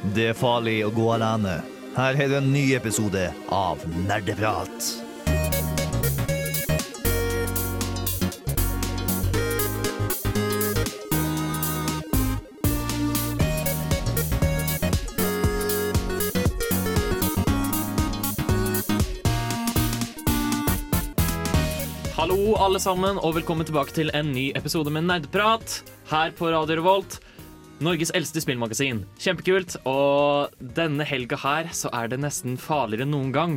Det er farlig å gå alene. Her er det en ny episode av Nerdeprat. Hallo, alle sammen, og velkommen tilbake til en ny episode med Nerdprat her på Radio Revolt. Norges eldste spillmagasin. Kjempekult. Og denne helga her så er det nesten farligere enn noen gang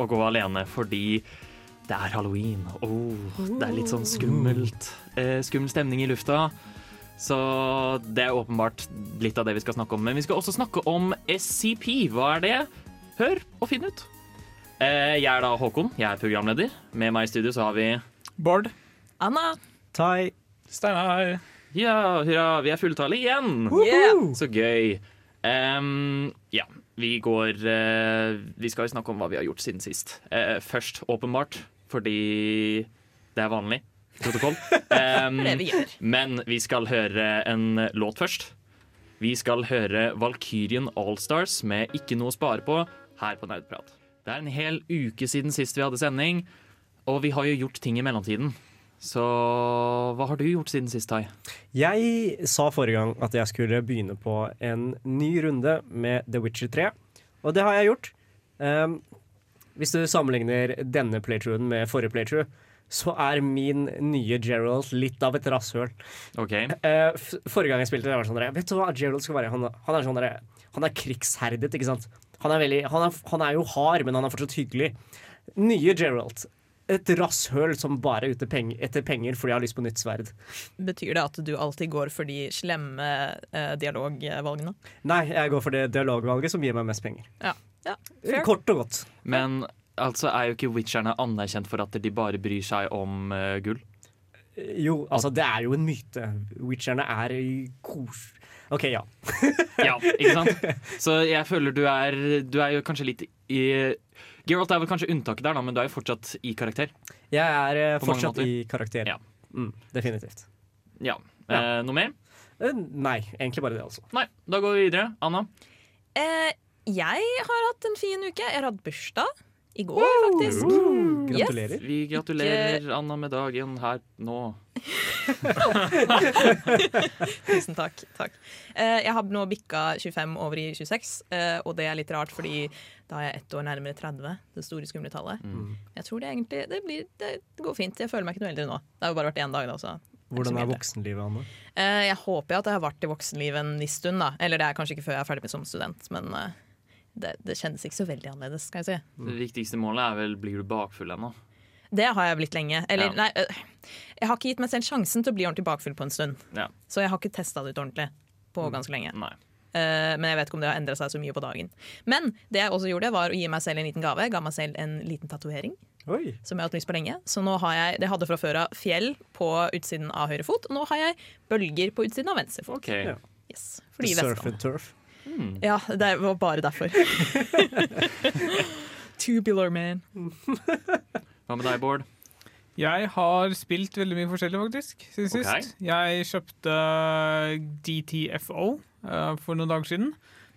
å gå alene, fordi det er halloween. Oh, det er litt sånn skummelt. Eh, skummel stemning i lufta. Så det er åpenbart litt av det vi skal snakke om. Men vi skal også snakke om SCP. Hva er det? Hør og finn ut. Eh, jeg er da Håkon, jeg er programleder. Med meg i studio så har vi Bård. Anna. Tai. Steinar. Ja, hurra, vi er fulltallige igjen! Yeah. Så gøy. Um, ja, vi går uh, Vi skal jo snakke om hva vi har gjort siden sist. Uh, først, åpenbart, fordi det er vanlig protokoll. Um, Det vi gjør. men vi skal høre en låt først. Vi skal høre Valkyrien Allstars med 'Ikke noe å spare på' her på Nerdprat. Det er en hel uke siden sist vi hadde sending, og vi har jo gjort ting i mellomtiden. Så hva har du gjort siden sist, Tai? Jeg sa forrige gang at jeg skulle begynne på en ny runde med The Witcher 3, og det har jeg gjort. Um, hvis du sammenligner denne playthroughen med forrige playthrough, så er min nye Gerald litt av et rasshøl. OK. Uh, forrige gang jeg spilte det, var sånn der, Vet du hva Gerald skal være? Han, han er sånn der, Han er krigsherdet, ikke sant? Han er, veldig, han, er, han er jo hard, men han er fortsatt hyggelig. Nye Gerald. Et rasshøl som bare er ute peng, etter penger fordi jeg har lyst på nytt sverd. Betyr det at du alltid går for de slemme eh, dialogvalgene? Nei, jeg går for det dialogvalget som gir meg mest penger. Ja. ja. Fair. Kort og godt. Men altså er jo ikke Witcherne anerkjent for at de bare bryr seg om uh, gull? Jo, altså, det er jo en myte. Witcherne er i kos... OK, ja. Ja, ikke sant? Så jeg føler du er Du er jo kanskje litt i Geralt er vel kanskje unntaket der, da, men du er jo fortsatt i karakter. Jeg er eh, fortsatt i karakter. Ja. Mm, definitivt. Ja. Ja. Eh, noe mer? Eh, nei, egentlig bare det, altså. Nei. Da går vi videre. Anna? Eh, jeg har hatt en fin uke. Jeg har hatt bursdag i går, faktisk. Uh, gratulerer. Vi gratulerer Anna med dagen her nå. Tusen takk. takk. Eh, jeg har nå bikka 25 over i 26, eh, og det er litt rart, fordi da er jeg ett år nærmere 30. Det store, skumle tallet. Mm. Jeg tror det egentlig det, blir, det går fint. Jeg føler meg ikke noe eldre nå. Det har jo bare vært én dag, da. Så. Hvordan er voksenlivet, Anne? Eh, jeg håper at jeg har vært i voksenlivet en viss stund, da. Eller det er kanskje ikke før jeg er ferdig med som student, men det, det kjennes ikke så veldig annerledes, skal jeg si. Det viktigste målet er vel blir du bakfull ennå? Det har jeg blitt lenge. Eller Ja. nei, øh, jeg har ikke gitt meg selv sjansen til å bli ordentlig bakfull på en stund. Ja. Så jeg har ikke testa det ut ordentlig på ganske lenge. Nei. Eh, men jeg vet ikke om det har endra seg så mye på dagen. Men det jeg også gjorde, var å gi meg selv en liten gave. Jeg ga meg selv en liten tatovering Oi. som jeg har hatt lyst på lenge. Så nå har jeg, det hadde fra før av fjell på utsiden av høyre fot. Og nå har jeg bølger på utsiden av venstre fot. Okay. Yes. Fordi Surf and turf. Hmm. Ja, det var bare derfor. Tubular man. Hva med deg, Bård? Jeg har spilt veldig mye forskjellig, faktisk, siden okay. sist. Jeg kjøpte DTFO uh, for noen dager siden.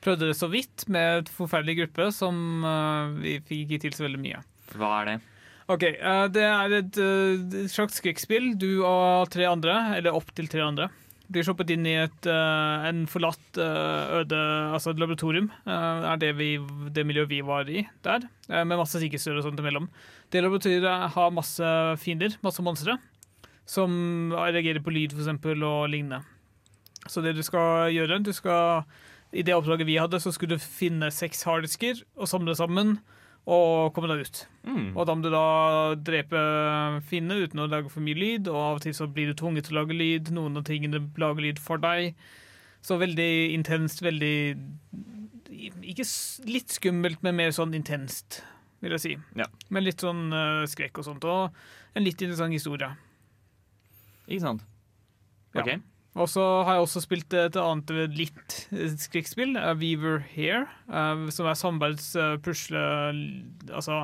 Prøvde det så vidt med et forferdelig gruppe som uh, vi fikk ikke til så veldig mye. Hva er det? Ok, uh, Det er et eh, slags skrekkspill. Du og tre andre, eller opptil tre andre, blir sluppet inn i et, uh, en forlatt uh, øde Altså et laboratorium. Uh, er det, vi, det miljøet vi var i der, med masse sikkerhetsdører og sånt imellom. Det laboratoriet har masse fiender, masse monstre, som reagerer på lyd eksempel, og lignende. Så det du skal gjøre du skal, I det oppdraget vi hadde, så skulle du finne seks harddisker og samle sammen og komme deg ut. Mm. Og da må du da drepe fiendene uten å lage for mye lyd, og av og til så blir du tvunget til å lage lyd. Noen av tingene lager lyd for deg. Så veldig intenst, veldig Ikke litt skummelt, men mer sånn intenst, vil jeg si. Ja. Men litt sånn uh, skrekk og sånt. Og en litt interessant historie. Ikke sant? Ja. Og så har jeg også spilt et annet litt skrekkspill, eh, Weaver Here, uh, som er samarbeids-pusle... Altså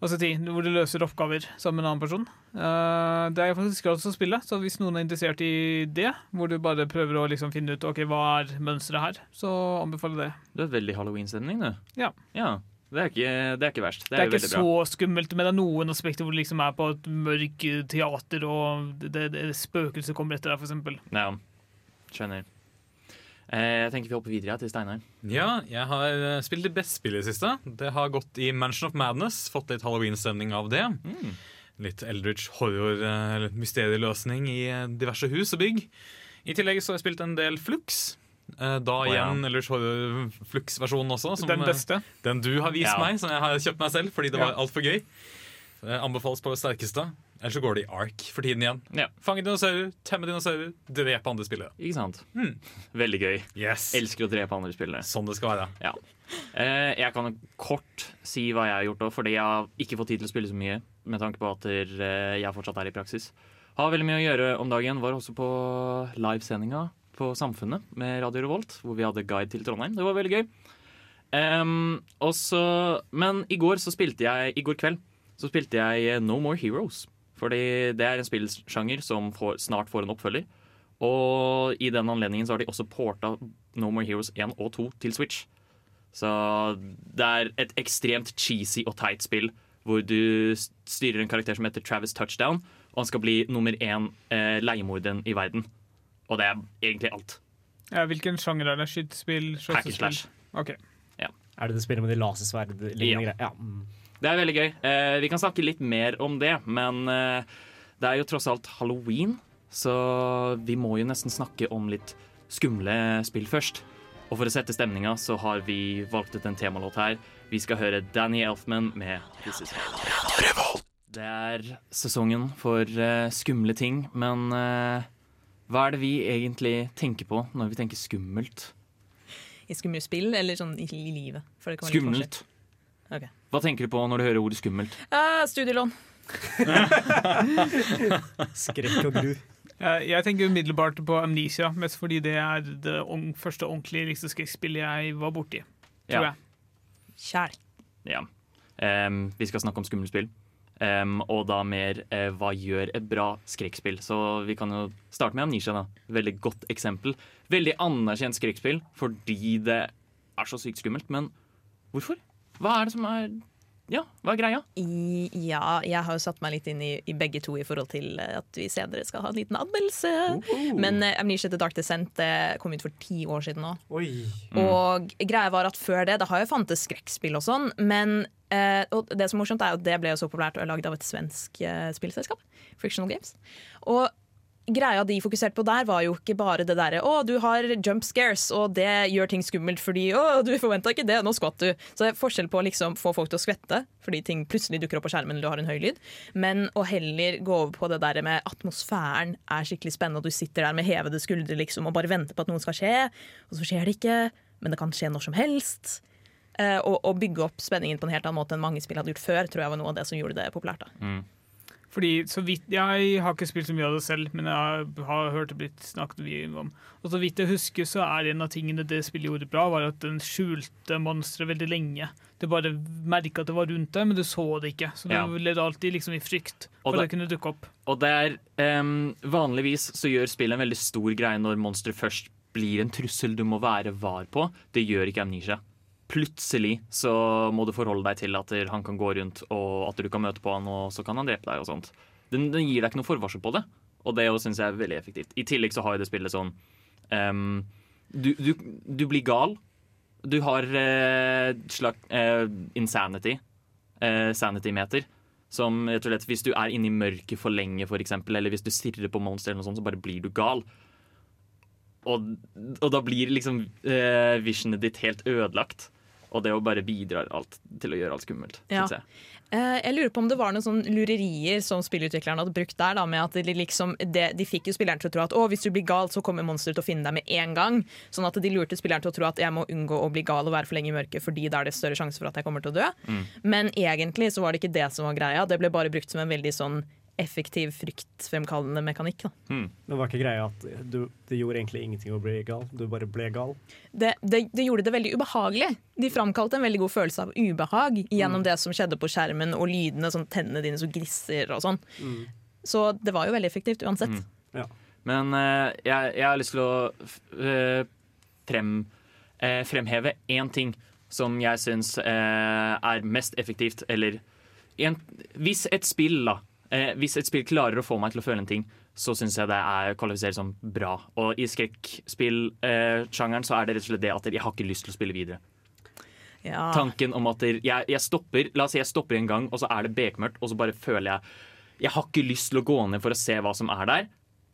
Altså ting hvor du løser oppgaver sammen med en annen person. Eh, det er faktisk gratis å spille, så hvis noen er interessert i det, hvor du bare prøver å liksom finne ut ok, hva er mønsteret her, så anbefaler jeg det. Du har veldig halloween-stemning, du. Ja. ja. Det er, ikke, det er ikke verst. Det Det er, er ikke så bra. skummelt, men det er noen aspekter hvor du liksom er på et mørkt teater, og det, det, det spøkelset kommer etter deg, eksempel. Ja, skjønner. Eh, jeg tenker vi hopper videre til Steinar. Ja, jeg har eh, spilt det beste spillet i det siste. Det har gått i Mansion of Madness. Fått litt halloween-stemning av det. Mm. Litt Eldridge horror- eh, eller mysterieløsning i diverse hus og bygg. I tillegg så har jeg spilt en del Flux. Eh, Da oh, ja. igjen Eldridge horror Flux-versjonen også. Som, Den eh, beste. Den du har vist Ja. meg, som jeg har kjøpt meg selv fordi det var Ja. altfor gøy. Eh, Anbefales på det sterkeste. Ellers så går det i ark for tiden igjen. Ja. Fange dinosaurer, temme dinosaurer, drepe andre spillere. Ikke sant? Mm. Veldig gøy. Yes. Elsker å drepe andre spillere. Sånn det skal være. Ja. Eh, jeg kan kort si hva jeg har gjort òg, fordi jeg har ikke fått tid til å spille så mye. Med tanke på at eh, jeg fortsatt er i praksis. Har veldig mye å gjøre om dagen. Var også på livesendinga på Samfunnet med Radio Revolt, hvor vi hadde guide til Trondheim. Det var veldig gøy. Um, også, men i går så spilte jeg I går kveld så spilte jeg eh, No More Heroes. Fordi det er en spillsjanger som får, snart får en oppfølger. Og i den anledningen så har de også porta No More Heroes 1 og 2 til Switch. Så det er et ekstremt cheesy og teit spill hvor du styrer en karakter som heter Travis Touchdown, og han skal bli nummer én eh, leiemorderen i verden. Og det er egentlig alt. Ja, hvilken sjanger er det? Skytespill? Hack and slash. Ok. Er det det spillet med de lasersverd-lignende Ja. Ja. mm. Det er veldig gøy. Eh, vi kan snakke litt mer om det, men eh, det er jo tross alt halloween, så vi må jo nesten snakke om litt skumle spill først. Og for å sette stemninga så har vi valgt ut en temalåt her. Vi skal høre Danny Elfman med This Is Hell. Det er sesongen for uh, skumle ting, men eh, hva er det vi egentlig tenker på når vi tenker skummelt? I skumle spill, eller sånn i, livet? Skummelt. Okay. Hva tenker du på når du hører ordet skummelt? Uh, studielån. Skrekk og gru. Jeg, jeg tenker umiddelbart på Amnesia, mest fordi det er det første ordentlige liksom, skrekkspillet jeg var borti. Tror Ja. jeg. Kjær. Ja. Um, vi skal snakke om skumle spill. Em, og da mer uh, hva gjør et bra skrekkspill. Så vi kan jo starte med Amnesia. da. Veldig godt eksempel. Veldig anerkjent skrekkspill fordi det er så sykt skummelt. Men hvorfor? Hva er det som er Ja, hva er greia? I, ja, jeg har jo satt meg litt inn i, i begge to i forhold til eh, at vi senere skal ha en liten anmeldelse. Men uh, Amnesia The Dark Descent det kom ut for ti år siden nå. Oi. Og greia var at før det, det har jo fantes skrekkspill og sånn, men eh, og det som er morsomt er at det ble så populært og lagd av et svensk eh, spillselskap, Frictional Games. Og greia de fokuserte på der, var jo ikke bare det derre 'Å, du har jump scares, og det gjør ting skummelt fordi 'Å, du forventa ikke det, nå skvatt du'. Så det er forskjell på å liksom få folk til å skvette fordi ting plutselig dukker opp på skjermen eller du har en høy lyd, men å heller gå over på det der med atmosfæren er skikkelig spennende, og du sitter der med hevede skuldre liksom og bare venter på at noe skal skje, og så skjer det ikke, men det kan skje når som helst. Eh, og, og bygge opp spenningen på en helt annen måte enn mange spill hadde gjort før, tror jeg var noe av det som gjorde det populært. da. Fordi så vidt, Jeg har ikke spilt så mye av det selv, men jeg har, har hørt det blitt snakket mye om. Og så vidt jeg husker, så er en av tingene det spillet gjorde bra, var at den skjulte monsteret veldig lenge. Du bare merka at det var rundt deg, men du så det ikke. Så du Ja. levde alltid liksom i frykt for det- det kunne dukke opp. Og det er um, Vanligvis så gjør spillet en veldig stor greie når monsteret først blir en trussel du må være var på. Det gjør ikke Amnesia. Plutselig så må du forholde deg til at han kan gå rundt, og at du kan møte på han, og så kan han drepe deg og sånt. Den, den gir deg ikke noe forvarsel på det, og det syns jeg er veldig effektivt. I tillegg så har jo det spillet sånn um, du, du, du blir gal. Du har uh, slag, uh, insanity. uh, sanity-meter. Som rett og slett, Hvis du er inne i mørket for lenge, for eksempel, eller hvis du stirrer på monster, eller noe sånt, så bare blir du gal. Og, og da blir liksom uh, visionet ditt helt ødelagt. Og det å bare bidrar alt til å gjøre alt skummelt. Ja. jeg. Eh, jeg lurer på om det var noen sånne lurerier som spillutviklerne hadde brukt der. Da, med at de, liksom, de, de fikk jo spilleren til å tro at å, hvis du blir gal, så kommer monsteret til å finne deg med en gang. Sånn at de lurte spilleren til å tro at jeg må unngå å bli gal og være for lenge i mørket, fordi da er det større sjanse for at jeg kommer til å dø. Men egentlig så var det ikke det som var greia. Det ble bare brukt som en veldig sånn effektiv fryktfremkallende mekanikk. Da. Men var ikke greia at du, det gjorde egentlig ingenting å bli gal? Du bare ble gal? Det, det, det gjorde det veldig ubehagelig. De framkalte en veldig god følelse av ubehag gjennom det som skjedde på skjermen, og lydene, sånn tennene dine som grisser og sånn. Så det var jo veldig effektivt uansett. Ja. Men uh, jeg, jeg har lyst til å f- eh, frem, uh, fremheve én ting som jeg syns er mest effektivt, eller en, Hvis et spill da eh, Hvis et spill klarer å få meg til å føle en ting, så syns jeg det er kvalifiserer som bra. Og i skrekkspillsjangeren så er det rett og slett det at jeg har ikke lyst til å spille videre. Ja. Tanken om at jeg, jeg stopper La oss si jeg stopper en gang, og så er det bekmørkt, og så bare føler jeg Jeg har ikke lyst til å gå ned for å se hva som er der.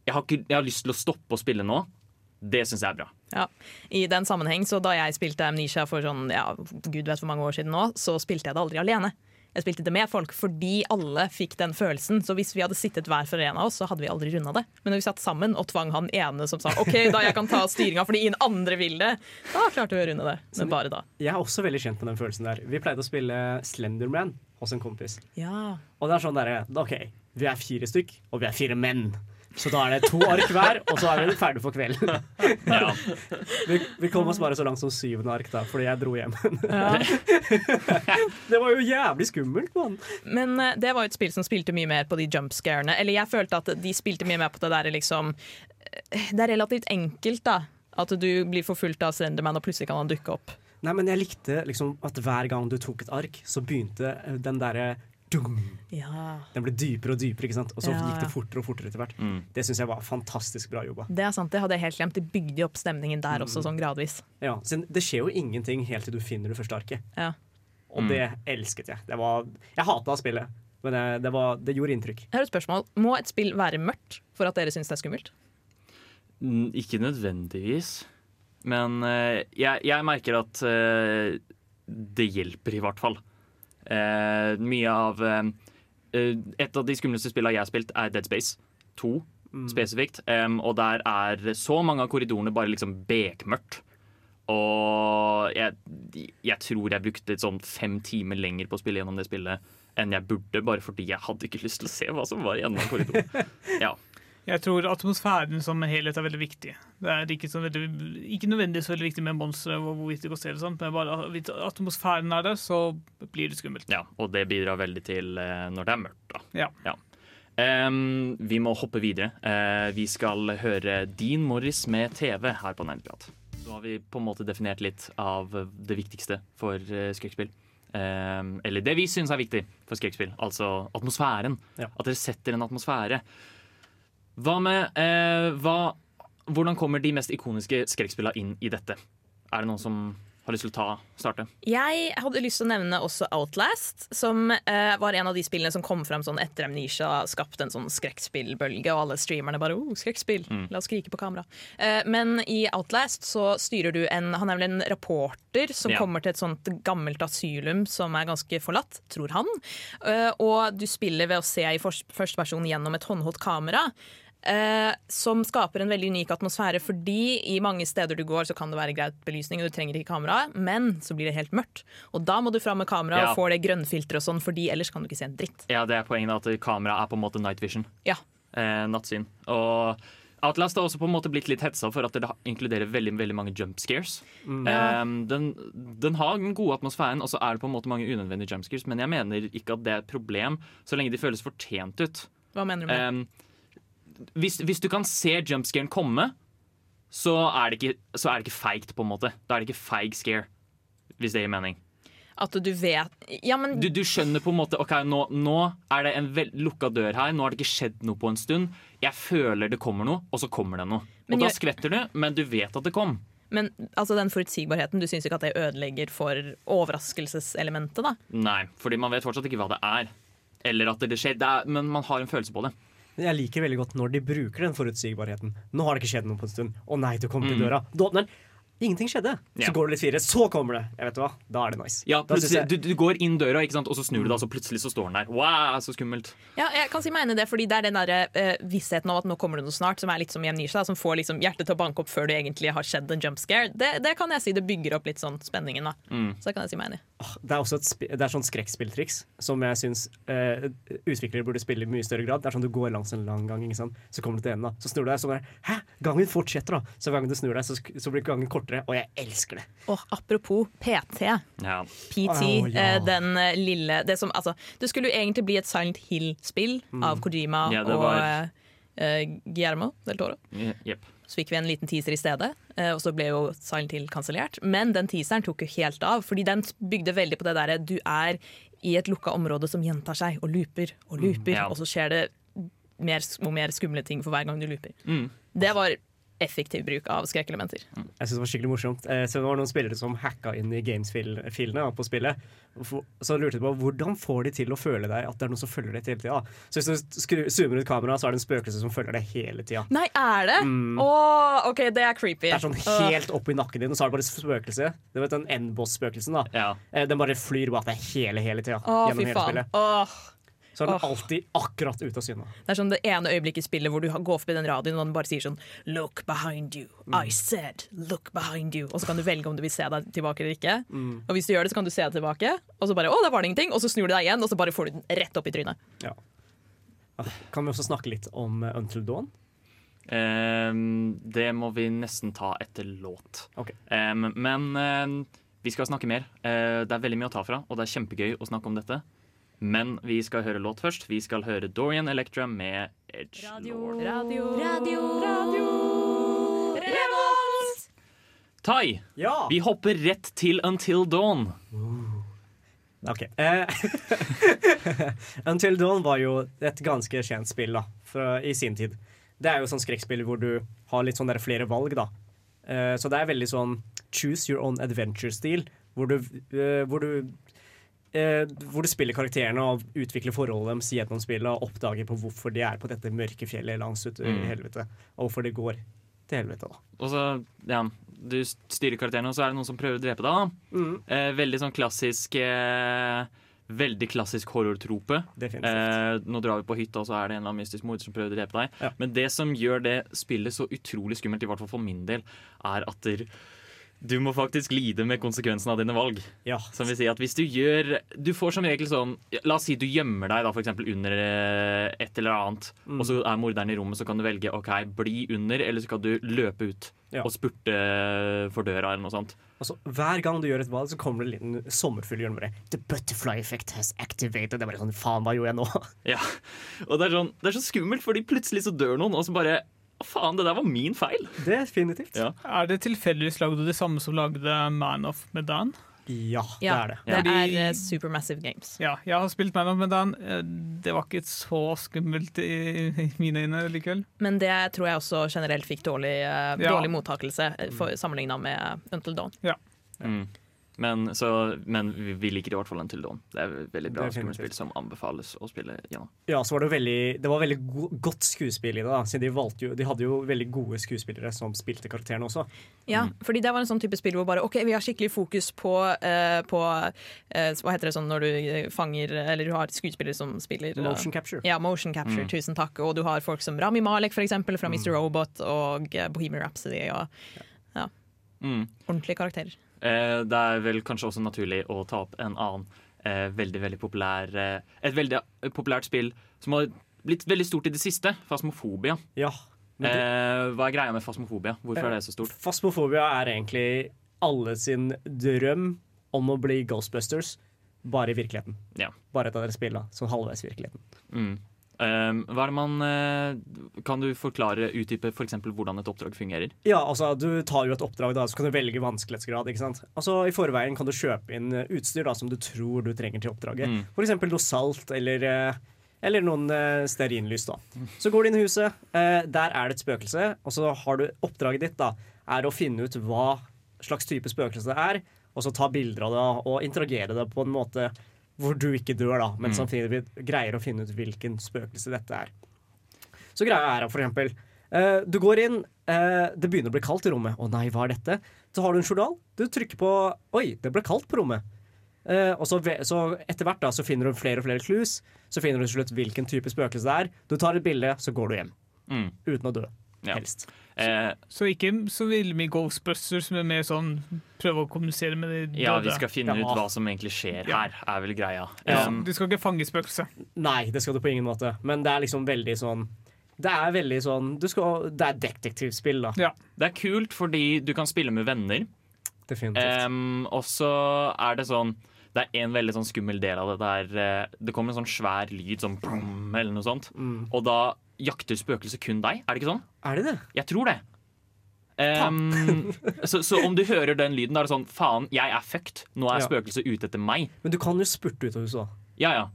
Jeg har, ikke, jeg har lyst til å stoppe å spille nå. Det syns jeg er bra. Ja, I den sammenheng, så Da jeg spilte Amnesia for sånn, ja, gud vet hvor mange år siden nå, så spilte jeg det aldri alene. Jeg spilte det med folk fordi alle fikk den følelsen. Så hvis vi hadde sittet hver for en av oss, så hadde vi aldri runda det. Men når vi satt sammen og tvang han ene som sa OK, da jeg kan ta styringa fordi ingen andre vil det, da klarte vi å runde det. Men bare da. Jeg er også veldig kjent med den følelsen der. Vi pleide å spille Slenderman hos en kompis. Ja. Og det er sånn derre OK, vi er fire stykk, og vi er fire menn. Så da er det to ark hver, og så er vi ferdig for kvelden. Ja. Vi, vi kom oss bare så langt som syvende ark, da, fordi jeg dro hjem. det var jo jævlig skummelt, mann. Men eh, det var jo et spill som spilte mye mer på de jumpscarene. Eller jeg følte at de spilte mye mer på det der liksom eh, Det er relativt enkelt, da. At du blir forfulgt av Slenderman, og plutselig kan han dukke opp. Nei, men jeg likte liksom at hver gang du tok et ark, så begynte eh, den derre. Ja. Den ble dypere og dypere, ikke sant? og så Ja, gikk det fortere og fortere etter hvert. Mm. Det syns jeg var fantastisk bra jobba. Det er sant, det hadde jeg helt glemt. De bygde jo opp stemningen der også, sånn gradvis. Ja, så det skjer jo ingenting helt til du finner det første arket. Ja. Og det elsket jeg. Det var, jeg hata spillet, men det, det, var, det gjorde inntrykk. Jeg har et spørsmål. Må et spill være mørkt for at dere syns det er skummelt? Mm, Ikke nødvendigvis. Men uh, jeg, jeg merker at uh, det hjelper, i hvert fall. Eh, mye av eh, eh, Et av de skumleste spillene jeg har spilt, er Dead Space 2 spesifikt. Em, og der er så mange av korridorene bare liksom bekmørkt. Og jeg, jeg tror jeg brukte sånn fem timer lenger på å spille gjennom det spillet enn jeg burde, bare fordi jeg hadde ikke lyst til å se hva som var gjennom korridoren. Ja. Jeg tror atmosfæren som en helhet er veldig viktig. Det er ikke, så veldig, ikke nødvendigvis veldig viktig med monstre og hvorvidt det går selv, men bare hvis atmosfæren er der, så blir det skummelt. Ja, og det bidrar veldig til eh, når det er mørkt, da. Ja. Em, vi må hoppe videre. Uh, vi skal høre Dean Morris med TV her på Nerdprat. Så har vi på en måte definert litt av det viktigste for uh, skrekkspill. Um, eller det vi syns er viktig for skrekkspill, altså atmosfæren. Ja. At dere setter en atmosfære. Hva med eh, hva, Hvordan kommer de mest ikoniske skrekkspillene inn i dette? Er det noen som har lyst til å ta, starte? Jeg hadde lyst til å nevne også Outlast, som eh, var en av de spillene som kom fram sånn etter Amnesia skapte en sånn skrekkspillbølge, og alle streamerne bare oh, 'skrekkspill', la oss skrike på kamera. Eh, men i Outlast så styrer du en Han er vel en rapporter som Ja. kommer til et sånt gammelt asylum som er ganske forlatt, tror han. Eh, og du spiller ved å se i først- første person gjennom et håndholdt kamera. Eh, som skaper en veldig unik atmosfære, fordi i mange steder du går, så kan det være greit belysning, og du trenger ikke kamera, men så blir det helt mørkt. Og da må du fram med kamera Ja. og få det grønnfilteret og sånn, fordi ellers kan du ikke se en dritt. Ja, det er poenget at kamera er på en måte night vision. Ja. eh, nattsyn. Og Outlast har også på en måte blitt litt hetsa for at det inkluderer veldig veldig mange jump scares. Mm. Um, den, den har den gode atmosfæren, og så er det på en måte mange unødvendige jump scares, men jeg mener ikke at det er et problem så lenge de føles fortjent ut. Hva mener du med det? Um, hvis, hvis du kan se jumpscaren komme, så er det ikke, så er det ikke feigt, på en måte. Da er det ikke feig scare, hvis det gir mening. At du vet Ja, men Du, du skjønner på en måte Ok, nå, nå er det en lukka dør her. Nå har det ikke skjedd noe på en stund. Jeg føler det kommer noe, og så kommer det noe. Men og da skvetter du, men du vet at det kom. Men altså den forutsigbarheten, du syns ikke at det ødelegger for overraskelseselementet, da? Nei, fordi man vet fortsatt ikke hva det er. Eller at det skjer. Det er, men man har en følelse på det. Men Jeg liker veldig godt når de bruker den forutsigbarheten. Nå har det ikke skjedd noe på en stund. Å nei, du kommer til Mm. døra. Du åpner den. Ingenting skjedde. Ja. Så går det litt videre, så kommer det. Jeg vet hva, Da er det nice. Ja, jeg- du, du går inn døra, ikke sant? og så snur du deg, og så plutselig så står den der. Wow, så skummelt. Ja, jeg kan si meg enig i det, fordi det er den der, uh, vissheten om at nå kommer det noe snart, som er litt som i Amnesia, som får liksom hjertet til å banke opp før det egentlig har skjedd en jump scare. Det, det kan jeg si det bygger opp litt sånn spenningen, da. Så det kan jeg si meg enig i. Det er også et, det er sånn skrekkspilltriks som jeg syns uh, utviklere burde spille i mye større grad. Det er sånn Du går langs en lang gang, ikke sant? så kommer du til enden, da. så snur du deg, så bare Hæ? Gangen fortsetter, da! Så hver gang du snur deg, så, så blir gangen kortere. Og jeg elsker det. Og apropos PT. Ja. PT, oh, ja. eh, den eh, lille det, som, altså, det skulle jo egentlig bli et Silent Hill-spill av Kojima Ja, og var- eh, eh, Guillermo del Toro. Yep. Så fikk vi en liten teaser i stedet, og så ble jo Silent Hill kansellert. Men den teaseren tok jo helt av, fordi den bygde veldig på det derre du er i et lukka område som gjentar seg, og looper og looper, ja. og så skjer det mer og mer skumle ting for hver gang du looper. Mm. Det var effektiv bruk av skrekkelementer. Jeg synes det var skikkelig morsomt. Eh, så det var noen spillere som hacka inn i games-filene på spillet. Så lurte de på hvordan får de til å føle deg at det er noen som følger deg hele tida. Så hvis du skru, zoomer ut kameraet, så er det en spøkelse som følger deg hele tida. Nei, er det? Åh, OK, det er creepy. Det er sånn helt opp i nakken din, og så er det bare spøkelse. Du vet den N-boss-spøkelsen, da. Ja. Eh, Den bare flyr bak deg hele hele tida. Oh, gjennom fy hele faen. spillet. Åh. Så er den oh. alltid akkurat ute av syne. Det er sånn det ene øyeblikket i spillet hvor du har- går forbi den radioen og den bare sier sånn Look behind you. I said look behind you. Og så kan du velge om du vil se deg tilbake eller ikke. Og hvis du gjør det, så kan du se deg tilbake, og så bare å, der var det ingenting. Og så snur du deg igjen, og så bare får du den rett opp i trynet. Ja. Kan vi også snakke litt om eh, Until Dawn? Um, det må vi nesten ta etter låt. Okay. Um, men um, vi skal snakke mer. Uh, det er veldig mye å ta fra, og det er kjempegøy å snakke om dette. Men vi skal høre låt først. Vi skal høre Dorian Electra med Edge Lord. Radio, radio, radio, Revolt! Tai, Ja! vi hopper rett til Until Dawn. Ok. Eh, Until Dawn var jo et ganske kjent spill da, fra, i sin tid. Det er jo sånn skrekkspill hvor du har litt sånn der flere valg, da. Uh, så det er veldig sånn choose your own adventure-stil, hvor du, eh, hvor du eh, hvor du spiller karakterene og utvikler forholdet deres gjennom spillet og oppdager på hvorfor de er på dette mørke fjellet langs ute i Mm. helvete, og hvorfor det går til helvete. da. Og så, ja, du styrer karakterene, og så er det noen som prøver å drepe deg. da. Mm. Eh, veldig sånn klassisk eh, Veldig klassisk horrortrope. Eh, nå drar vi på hytta, og så er det en eller annen mystisk morder som prøver å drepe deg. Ja. Men det som gjør det spillet så utrolig skummelt, i hvert fall for min del, er at der, du må faktisk lide med konsekvensen av dine valg. Ja. Som vil si at hvis du gjør Du får som regel sånn La oss si du gjemmer deg da for under eh, et eller annet, Mm. og så er morderen i rommet, så kan du velge OK, bli under, eller så kan du løpe ut Ja. og spurte for døra eller noe sånt. Altså, hver gang du gjør et valg, så kommer det en liten sommerfugl gjennom bare The butterfly effect has activated. Det er bare sånn, faen, hva gjorde jeg nå? Ja, og det er, sånn, det er så skummelt, fordi plutselig så dør noen, og så bare Faen, det der var min feil! Definitivt. Ja. Er det tilfeldigvis lagd av de samme som lagde Man of Medan? Ja, det er det. det Fordi- er uh, Supermassive Games. Ja, jeg har spilt Man of Medan. Eh, Det var ikke så skummelt i, i mine øyne likevel. Men det tror jeg også generelt fikk dårlig, uh, Ja. dårlig mottakelse uh, sammenligna med Until Dawn. Mm. Men, så, men vi, vi liker i hvert fall en Dawn. Det er veldig bra skuespill som anbefales å spille gjennom. Ja, så var det veldig Det var veldig go godt skuespill i det, da. Siden de valgte jo De hadde jo veldig gode skuespillere som spilte karakterene også. Ja, fordi det var en sånn type spill hvor bare OK, vi har skikkelig fokus på, uh, på uh, Hva heter det sånn når du eh, fanger Eller du har skuespillere som spiller Motion capture. Ja, motion capture, tusen takk. Og du har folk som Rami Malek, for eksempel, fra Mr. Robot, og Bohemian Rhapsody, og Mm. ordentlige karakterer. Eh, det er vel kanskje også naturlig å ta opp en annen eh, veldig veldig populær eh, et veldig populært spill som har blitt veldig stort i det siste. Fasmofobia. Ja. Det, Eh, hva er greia med fasmofobia? Hvorfor er det så stort? Fasmofobia er egentlig alle sin drøm om å bli Ghostbusters, bare i virkeligheten. Ja. Bare et av deres spill, da. Sånn halvveis i virkeligheten. Mm. Eh, hva er det man eh, Kan du forklare, utdype f.eks. hvordan et oppdrag fungerer? Ja, altså, du tar jo et oppdrag, da, så kan du velge vanskelighetsgrad. ikke sant? Altså, I forveien kan du kjøpe inn eh, utstyr da, som du tror du trenger til oppdraget. Mm. For eksempel noe salt eller, eh, eller noen stearinlys. da. Så går du inn i huset, der er det et spøkelse, og så har du oppdraget ditt da, er å finne ut hva slags type spøkelse det er, og så ta bilder av det og interagere det på en måte hvor du ikke dør, da, men Mm. samtidig greier å finne ut hvilken spøkelse dette er. Så greia er at for eksempel Eh, du går inn, uh, det begynner å bli kaldt i rommet. Å nei, hva er dette? Så har du en journal. Du trykker på Oi, det ble kaldt på rommet. Uh, og så, så etter hvert da, så finner du flere og flere clues. Så finner du til slutt hvilken type spøkelse det er. Du tar et bilde, så går du hjem. Mm. Uten å dø. Ja. Helst. Eh, Så ikke så veldig mye Ghostbusters, men mer sånn prøve å kommunisere med de døde. ja, vi skal finne Ja. ut hva som egentlig skjer Ja. her, er vel greia. Ja, Um, du skal ikke fange spøkelset. Nei, det skal du på ingen måte. Men det er liksom veldig sånn Det er veldig sånn du skal, Det er detektivspill, da. Ja. det er kult fordi du kan spille med venner. Definitivt. Um, og så er det sånn Det er en veldig sånn skummel del av det der eh, det kommer en sånn svær lyd, sånn brum, eller noe sånt. Mm. Og da jakter spøkelset kun deg. Er det ikke sånn? Er det det? Jeg tror det. Um, så, så om du hører den lyden, da er det sånn Faen, jeg er fucked. Nå er Ja. spøkelset ute etter meg. Men du kan jo spurte ut av huset, da. Ja, ja.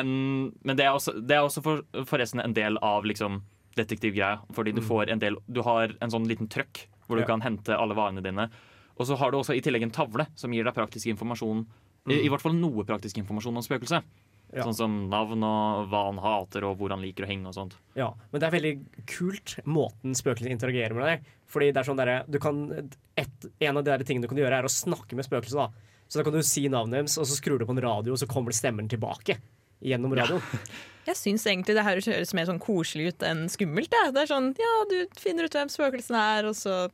Um, men det er også, det er også for, forresten en del av liksom, detektivgreia. Fordi du får en del Du har en sånn liten trøkk hvor du Ja. kan hente alle varene dine. Og så har du også i tillegg en tavle som gir deg praktisk informasjon. I, I hvert fall noe praktisk informasjon om spøkelset. Ja. Sånn som navn og hva han hater og hvor han liker å henge og sånt. Ja, Men det er veldig kult måten spøkelser interagerer med deg. Fordi det er sånn der, du kan, et, En av de der tingene du kan gjøre, er å snakke med spøkelset. da Så da kan du si navnet deres, og så skrur du på en radio, og så kommer stemmen tilbake gjennom radioen. Jeg syns egentlig det her høres mer sånn koselig ut enn skummelt. Det. det er sånn, ja, Du finner ut hvem spøkelsen er, og så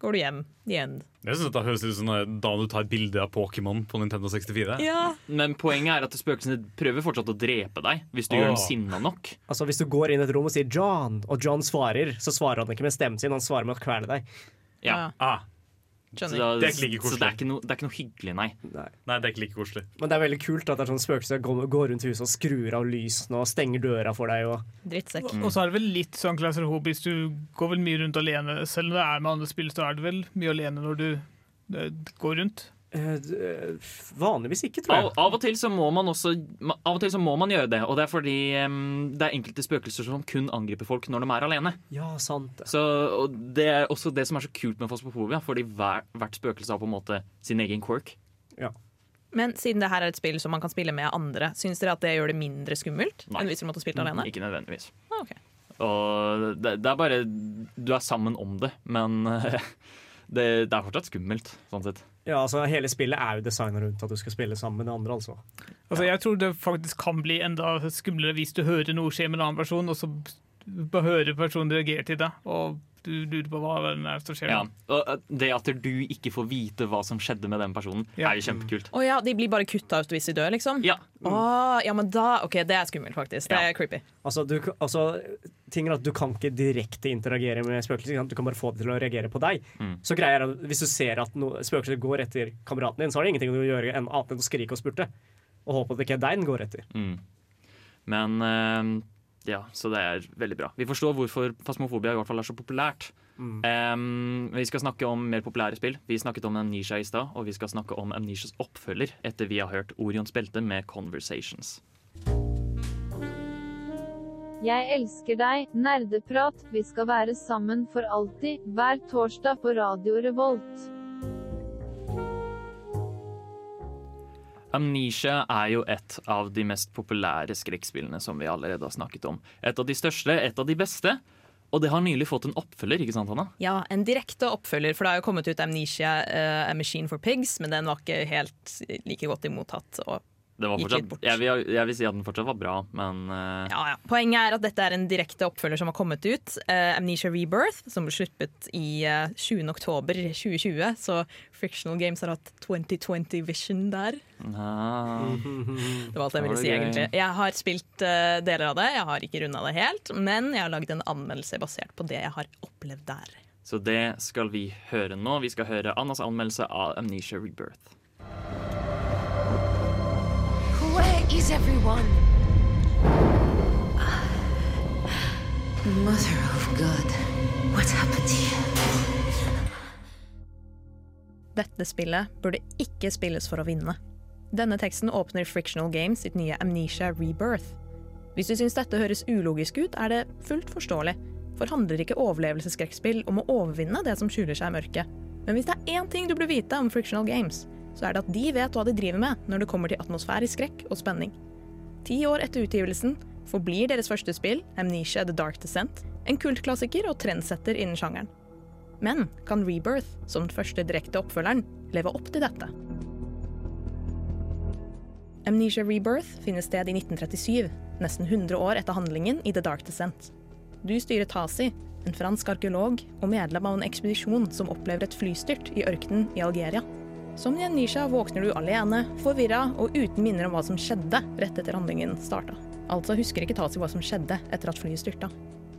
går du hjem. The end. Jeg synes det høres ut som da du tar et bilde av Pokémon på Nintendo 64. Ja. Men poenget er at spøkelsene prøver fortsatt å drepe deg hvis du oh. gjør dem sinna nok. Altså Hvis du går inn i et rom og sier 'John', og John svarer, så svarer han ikke med stemmen sin, han svarer med å kvele deg. Ja. Ah, Så, Skjønner. da, Det er ikke like så det er ikke, noe, det er ikke noe hyggelig, nei. Nei. nei, det er ikke like koselig. Men det er veldig kult at det er sånn spøkelser går, går rundt huset og skrur av lysene og stenger døra for deg. Og Drittsekk. Og så er det vel litt sånn klaustrofobisk. Du går vel mye rundt alene. Selv om det er med andre spill, så er det vel mye alene når du eh, går rundt. Eh, vanligvis ikke, tror jeg. av og til så må man også Av og til så må man gjøre det, og det er fordi um, det er enkelte spøkelser som kun angriper folk når de er alene. Ja, sant det. Så, og Det er også det som er så kult med Fosfofobia, fordi hver, hvert spøkelse har på en måte sin egen quirk. Men siden det her er et spill som man kan spille med andre, syns dere at det gjør det mindre skummelt Nei. enn hvis du måtte spilt alene? Ikke nødvendigvis. Ah, okay. Og det, det er bare Du er sammen om det, men det, det er fortsatt skummelt, sånn sett. Ja, altså Hele spillet er jo designa rundt at du skal spille sammen med de andre. altså Altså, Jeg tror det faktisk kan bli enda skumlere hvis du hører noe skje med en annen person, og så b- hører personen reagere til det, og du lurer på hva det er som skjer. Ja. Og eh, det at du ikke får vite hva som skjedde med den personen, Ja. er jo kjempekult. Å ja, de blir bare kutta ut hvis de dør, liksom? Ja, Oh, ja, men da OK, det er skummelt, faktisk. Det er creepy. Altså, du, altså, ting er at Du kan ikke direkte interagere med spøkelser. Du kan bare få det til å reagere på deg. Mm. Så greia er at Hvis du ser at no, spøkelser går etter kameraten din, så har det ingenting å gjøre enn annet enn å skrike og spurte. Og håpe at det ikke er deg den går etter. Mm. Men eh, ja, så det er veldig bra. Vi forstår hvorfor fasmofobia i hvert fall er så populært. Em, vi skal snakke om mer populære spill. Vi snakket om Amnesia i stad, og vi skal snakke om Amnesias oppfølger etter vi har hørt Orions belte med Conversations. Jeg elsker deg, nerdeprat, vi skal være sammen for alltid, hver torsdag på Radio Revolt. Amnesia er jo et av de mest populære skrekkspillene som vi allerede har snakket om. Et av de største, et av de beste. Og det har nylig fått en oppfølger, ikke sant, Hanna? Ja, en direkte oppfølger, for det har jo kommet ut Amnesia, uh, A Machine for Pigs, men den var ikke helt like godt imottatt. Og fortsatt, jeg, vil, jeg vil si at den fortsatt var bra, men uh... Ja, ja. Poenget er at dette er en direkte oppfølger som har kommet ut. Uh, Amnesia Rebirth, som ble sluppet i uh, 20. oktober 2020. Så Frictional Games har hatt 2020 vision der. ah, Det var alt jeg ville si, egentlig. Jeg har spilt uh, deler av det, jeg har ikke runda det helt. Men jeg har lagd en anmeldelse basert på det jeg har opplevd der. Så det skal vi høre nå. Vi skal høre Annas anmeldelse av Amnesia Rebirth. Is everyone? Mother of God, what happened here? Dette spillet burde ikke spilles for å vinne. Denne teksten åpner Frictional Games sitt nye Amnesia Rebirth. Hvis du syns dette høres ulogisk ut, er det fullt forståelig. For handler ikke overlevelsesskrekkspill om å overvinne det som skjuler seg i mørket. Men hvis det er én ting du burde vite om Frictional Games, så er det at de vet hva de driver med når det kommer til atmosfærisk skrekk og spenning. Ti år etter utgivelsen forblir deres første spill, Amnesia The Dark Descent, En kultklassiker og trendsetter innen sjangeren. Men kan Rebirth, som den første direkte oppfølgeren, leve opp til dette? Amnesia Rebirth finner sted i 1937, nesten 100 år etter handlingen i The Dark Descent. Du styrer Tasi, en fransk arkeolog og medlem av en ekspedisjon som opplever et flystyrt i ørkenen i Algeria. Som Janisha våkner du alene, forvirra og uten minner om hva som skjedde rett etter handlingen starta. Altså husker ikke Tasi hva som skjedde etter at flyet styrta.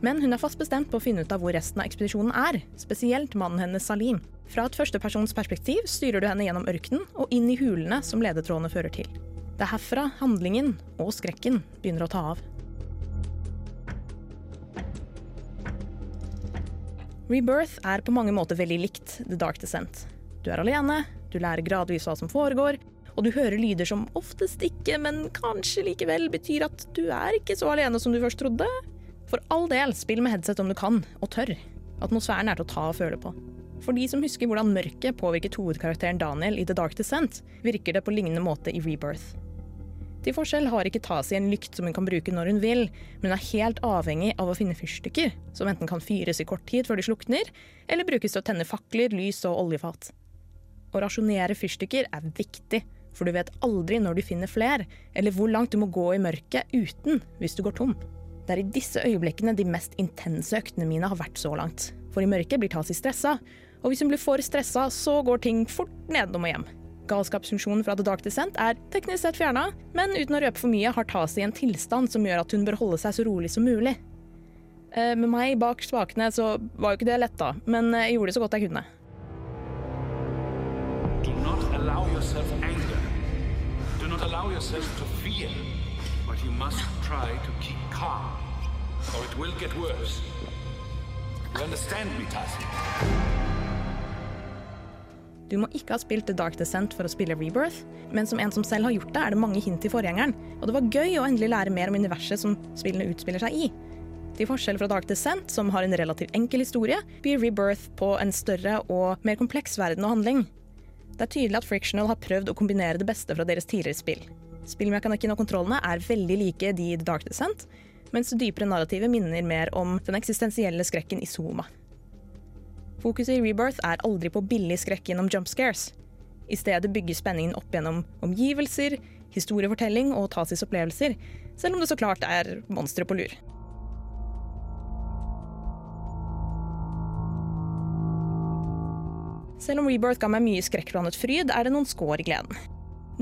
Men hun er fast bestemt på å finne ut av hvor resten av ekspedisjonen er, spesielt mannen hennes Salim. Fra et førstepersons perspektiv styrer du henne gjennom ørkenen og inn i hulene som ledetrådene fører til. Det er herfra handlingen og skrekken begynner å ta av. Rebirth er på mange måter veldig likt The Dark Descent. Du er alene, du lærer gradvis hva som foregår, og du hører lyder som oftest ikke, men kanskje likevel betyr at du er ikke så alene som du først trodde. For all del, spill med headset om du kan, og tør. Atmosfæren er til å ta og føle på. For de som husker hvordan mørket påvirket hovedkarakteren Daniel i The Dark Descent, virker det på lignende måte i Rebirth. Til forskjell har ikke Tasi en lykt som hun kan bruke når hun vil, men hun er helt avhengig av å finne fyrstikker, som enten kan fyres i kort tid før de slukner, eller brukes til å tenne fakler, lys og oljefat. Å rasjonere fyrstikker er viktig, for du vet aldri når du finner fler, eller hvor langt du må gå i mørket uten hvis du går tom. Det er i disse øyeblikkene de mest intense øktene mine har vært så langt. For i mørket blir Tasi stressa, og hvis hun blir for stressa, så går ting fort nedom og hjem. Galskapsfunksjonen fra The Dark Descent er teknisk sett fjerna, men uten å røpe for mye har Tasi en tilstand som gjør at hun bør holde seg så rolig som mulig. Eh, med meg bak spakene så var jo ikke det lett, da, men eh, jeg gjorde det så godt jeg kunne. Do not allow yourself anger. Do not allow yourself to fear. But you must try to keep calm, or it will get worse. You understand me, Tassi? Du må ikke ha spilt The Dark Descent for å spille Rebirth, men som en som selv har gjort det, er det mange hint i forgjengeren, og det var gøy å endelig lære mer om universet som spillene utspiller seg i. Til forskjell fra Dark Descent, som har en relativt enkel historie, blir Rebirth på en større og mer kompleks verden og handling. Det er tydelig at Frictional har prøvd å kombinere det beste fra deres tidligere spill. Spillmekanikken og kontrollene er veldig like de i The Dark Descent, mens det dypere narrativet minner mer om den eksistensielle skrekken i Zoma. Fokuset i Rebirth er aldri på billig skrekk gjennom jump scares. I stedet bygger spenningen opp gjennom omgivelser, historiefortelling og Tasis opplevelser, selv om det så klart er monstre på lur. Selv om Rebirth ga meg mye skrekkblandet fryd, er det noen skår i gleden.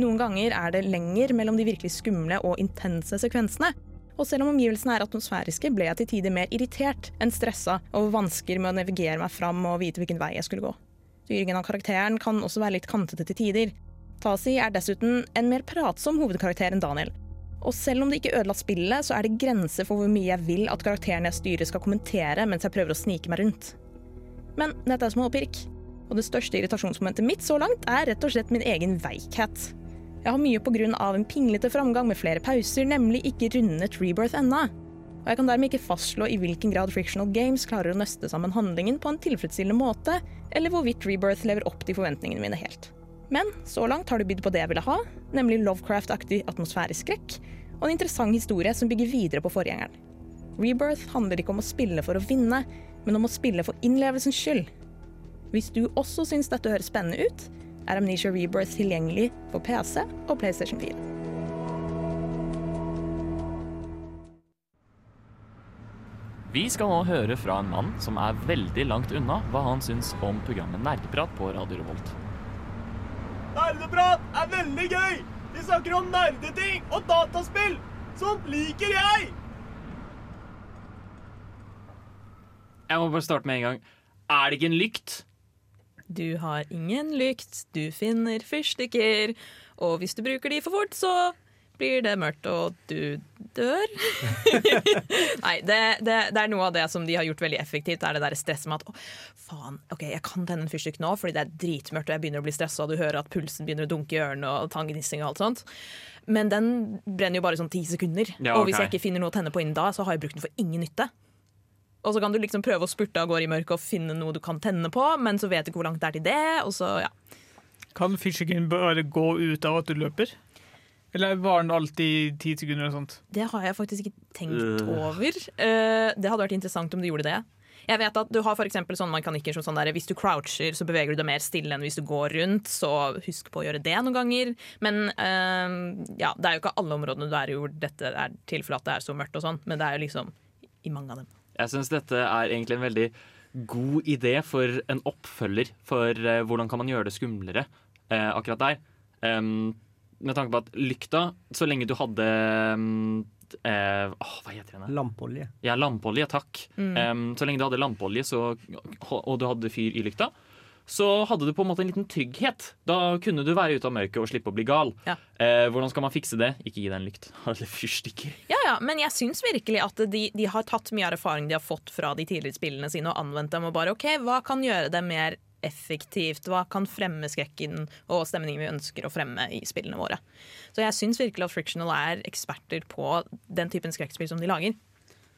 Noen ganger er det lenger mellom de virkelig skumle og intense sekvensene, og selv om omgivelsene er atmosfæriske, ble jeg til tider mer irritert enn stressa over vansker med å navigere meg fram og vite hvilken vei jeg skulle gå. Styringen av karakteren kan også være litt kantete til tider. Tasi er dessuten en mer pratsom hovedkarakter enn Daniel. Og selv om det ikke ødela spillet, så er det grenser for hvor mye jeg vil at karakteren jeg styrer skal kommentere mens jeg prøver å snike meg rundt. Men dette er småpirk. Og det største irritasjonsmomentet mitt så langt er rett og slett min egen veikhet. Jeg har mye pga. en pinglete framgang med flere pauser, nemlig ikke rundet Rebirth ennå. Og jeg kan dermed ikke fastslå i hvilken grad Frictional Games klarer å nøste sammen handlingen på en tilfredsstillende måte, eller hvorvidt Rebirth lever opp til forventningene mine helt. Men så langt har det bydd på det jeg ville ha, nemlig Lovecraft-aktig atmosfæreskrekk, og en interessant historie som bygger videre på forgjengeren. Rebirth handler ikke om å spille for å vinne, men om å spille for innlevelsens skyld. Hvis du også syns dette høres spennende ut, er Amnesia Rebirth tilgjengelig på PC og PlayStation 4. Vi skal nå høre fra en mann som er veldig langt unna hva han syns om programmet Nerdeprat på Radio Revolt. Nerdeprat er veldig gøy! Vi snakker om nerdeting og dataspill! Sånt liker jeg! Jeg må bare starte med en gang. Er det ikke en lykt? Du har ingen lykt, du finner fyrstikker, og hvis du bruker de for fort, så blir det mørkt, og du dør. Nei, det, det, det, er noe av det som de har gjort veldig effektivt. Det er det der stresset med at å, faen, ok, jeg kan tenne en fyrstikk nå fordi det er dritmørkt og jeg begynner å bli stressa, og du hører at pulsen begynner å dunke i ørene og tanngnissing og alt sånt. Men den brenner jo bare sånn ti sekunder. Ja, Og hvis jeg ikke finner noe å tenne på innen da, så har jeg brukt den for ingen nytte. Og så kan du liksom prøve å spurte av gårde i mørket og finne noe du kan tenne på, men så vet du ikke hvor langt det er til det. Og så, ja. Kan fishingen bare gå ut av at du løper? Eller var den alltid ti sekunder eller sånt? Det har jeg faktisk ikke tenkt Øh. over. Eh, det hadde vært interessant om du gjorde det. Jeg vet at Du har for eksempel sånne mekanikker som sånn der, hvis du croucher, så beveger du deg mer stille enn hvis du går rundt. Så husk på å gjøre det noen ganger. Men eh, ja, det er jo ikke alle områdene du er i hvor dette er tilfellet at det er så mørkt, og sånn, men det er jo liksom i mange av dem. Jeg syns dette er egentlig en veldig god idé for en oppfølger. For eh, hvordan kan man gjøre det skumlere eh, akkurat der? Um, med tanke på at lykta, så lenge du hadde um, eh, åh, Hva heter den? Lampeolje. Ja, lampeolje, takk. Mm. Um, så lenge du hadde lampeolje og du hadde fyr i lykta, så hadde du på en måte en liten trygghet. Da kunne du være ute av mørket og slippe å bli gal. Ja. Eh, hvordan skal man fikse det? Ikke gi deg en lykt. Eller fyrstikker. Ja, ja, men jeg syns virkelig at de, de har tatt mye av erfaring de har fått fra de tidligere spillene sine, og anvendt dem. Og bare OK, hva kan gjøre det mer effektivt? Hva kan fremme skrekken og stemningen vi ønsker å fremme i spillene våre? Så jeg syns virkelig at Frictional er eksperter på den typen skrekkspill som de lager.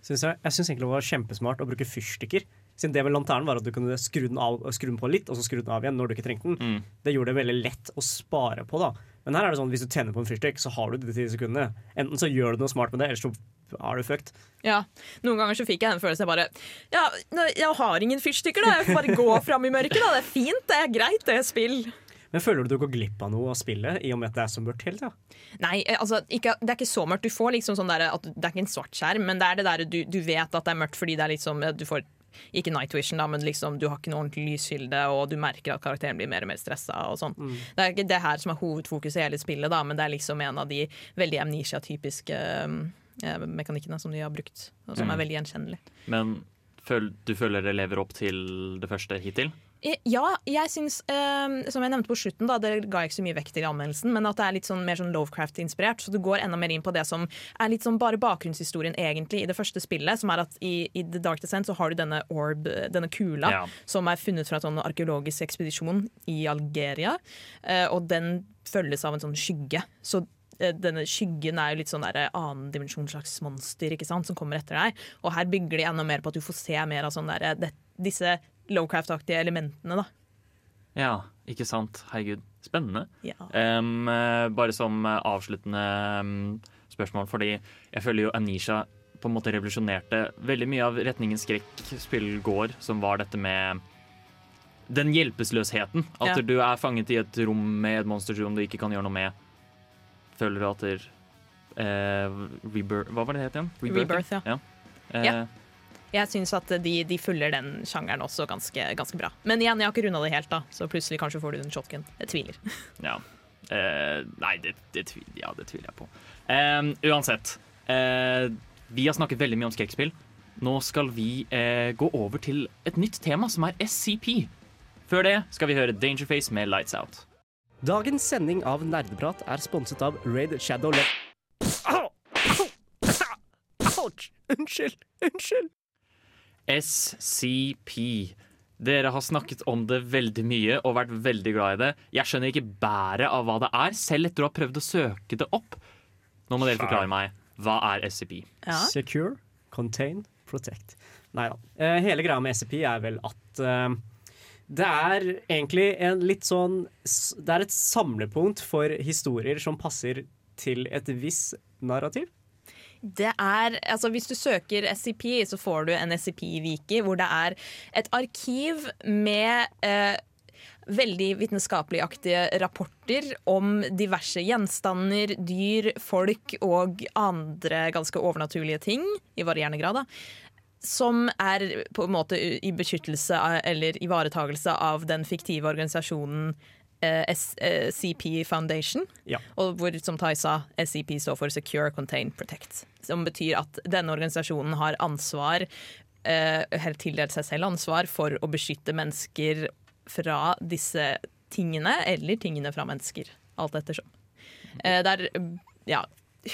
Synes jeg jeg syns egentlig det var kjempesmart å bruke fyrstikker. Siden det med lanternen var at du kunne skru den, av, skru den på litt, og så skru den av igjen når du ikke trengte den. Det gjorde det veldig lett å spare på. da Men her er det sånn hvis du tenner på en fyrstikk, så har du de ti sekundene. Enten så gjør du noe smart med det, eller så er du fucked. Ja, Noen ganger så fikk jeg den følelsen jeg bare Ja, jeg har ingen fyrstikker, da. Jeg får bare gå fram i mørket. da Det er fint, det er greit, det er spill. Men føler du du går glipp av noe av spillet i og med at det er så mørkt hele tida? Nei, eh, altså, ikke, det er ikke så mørkt. Du får liksom sånn der, at Det er ikke en svart skjerm, men det er det der du, du vet at det er mørkt fordi det er liksom eh, Du får ikke night vision, da, men liksom, du har ikke noe ordentlig lyskilde, og du merker at karakteren blir mer og mer stressa. Sånn. Det er ikke det her som er hovedfokuset i hele spillet, da, men det er liksom en av de veldig amnesia-typiske eh, mekanikkene som de har brukt, og som Mm. er veldig gjenkjennelig. Men føl, du føler det lever opp til det første hittil? Eh, Ja, jeg syns, eh, som jeg nevnte på slutten, da, det ga jeg ikke så mye vekt til i anmeldelsen, men at det er litt sånn mer sånn Lovecraft-inspirert. Så du går enda mer inn på det som er litt sånn bare bakgrunnshistorien egentlig i det første spillet. Som er at i, i The Dark Descent så har du denne orb, denne kula, Ja. som er funnet fra en sånn arkeologisk ekspedisjon i Algeria. eh, og den følges av en sånn skygge. Så eh, denne skyggen er jo litt sånn der annen dimensjon slags monster ikke sant, som kommer etter deg. Og her bygger de enda mer på at du får se mer av sånn der, det, disse Lowcraft-aktige elementene. da. Ja, ikke sant. Herregud. Spennende. Ja. Eh, bare som eh, avsluttende spørsmål, fordi jeg føler jo Anisha på en måte revolusjonerte veldig mye av retningen skrekkspill går, som var dette med den hjelpeløsheten. At Ja. du er fanget i et rom med et monster som du ikke kan gjøre noe med. Føler du at der, eh, Rebirth Hva var det det het igjen? Rebirth, ja. ja. Eh. Jeg syns at de, de følger den sjangeren også ganske, ganske bra. Men igjen, jeg har ikke runda det helt, da, så plutselig kanskje får du en shotgun. Jeg tviler. Ja. Eh, nei, det, det, tviler, ja, det tviler jeg på. Em, uansett. eh, vi har snakket veldig mye om skrekkspill. Nå skal vi eh, gå over til et nytt tema, som er SCP. Før det skal vi høre Dangerface med Lights Out. Dagens sending av Nerdeprat er sponset av Raid Shadow Le... Ouch! Unnskyld! Unnskyld! SCP. Dere har snakket om det veldig mye og vært veldig glad i det. Jeg skjønner ikke bæret av hva det er, selv etter å ha prøvd å søke det opp. Nå må dere forklare meg. Hva er SCP? Secure, contain, protect. Nei da. Eh, hele greia med SCP er vel at uh, det er egentlig en litt sånn Det er et samlepunkt for historier som passer til et visst narrativ. Det er, altså Hvis du søker SCP, så får du en SCP-wiki hvor det er et arkiv med eh, veldig vitenskapeligaktige rapporter om diverse gjenstander, dyr, folk og andre ganske overnaturlige ting, i varierende grad. da som er på en måte i beskyttelse av, eller ivaretagelse av den fiktive organisasjonen eh, S- eh, Foundation. Ja. Og hvor, som Tai sa, SCP står for Secure, Contain, Protect. Som betyr at denne organisasjonen har ansvar, eh, tildelt seg selv ansvar, for å beskytte mennesker fra disse tingene, eller tingene fra mennesker. Alt ettersom. Eh, det er ja,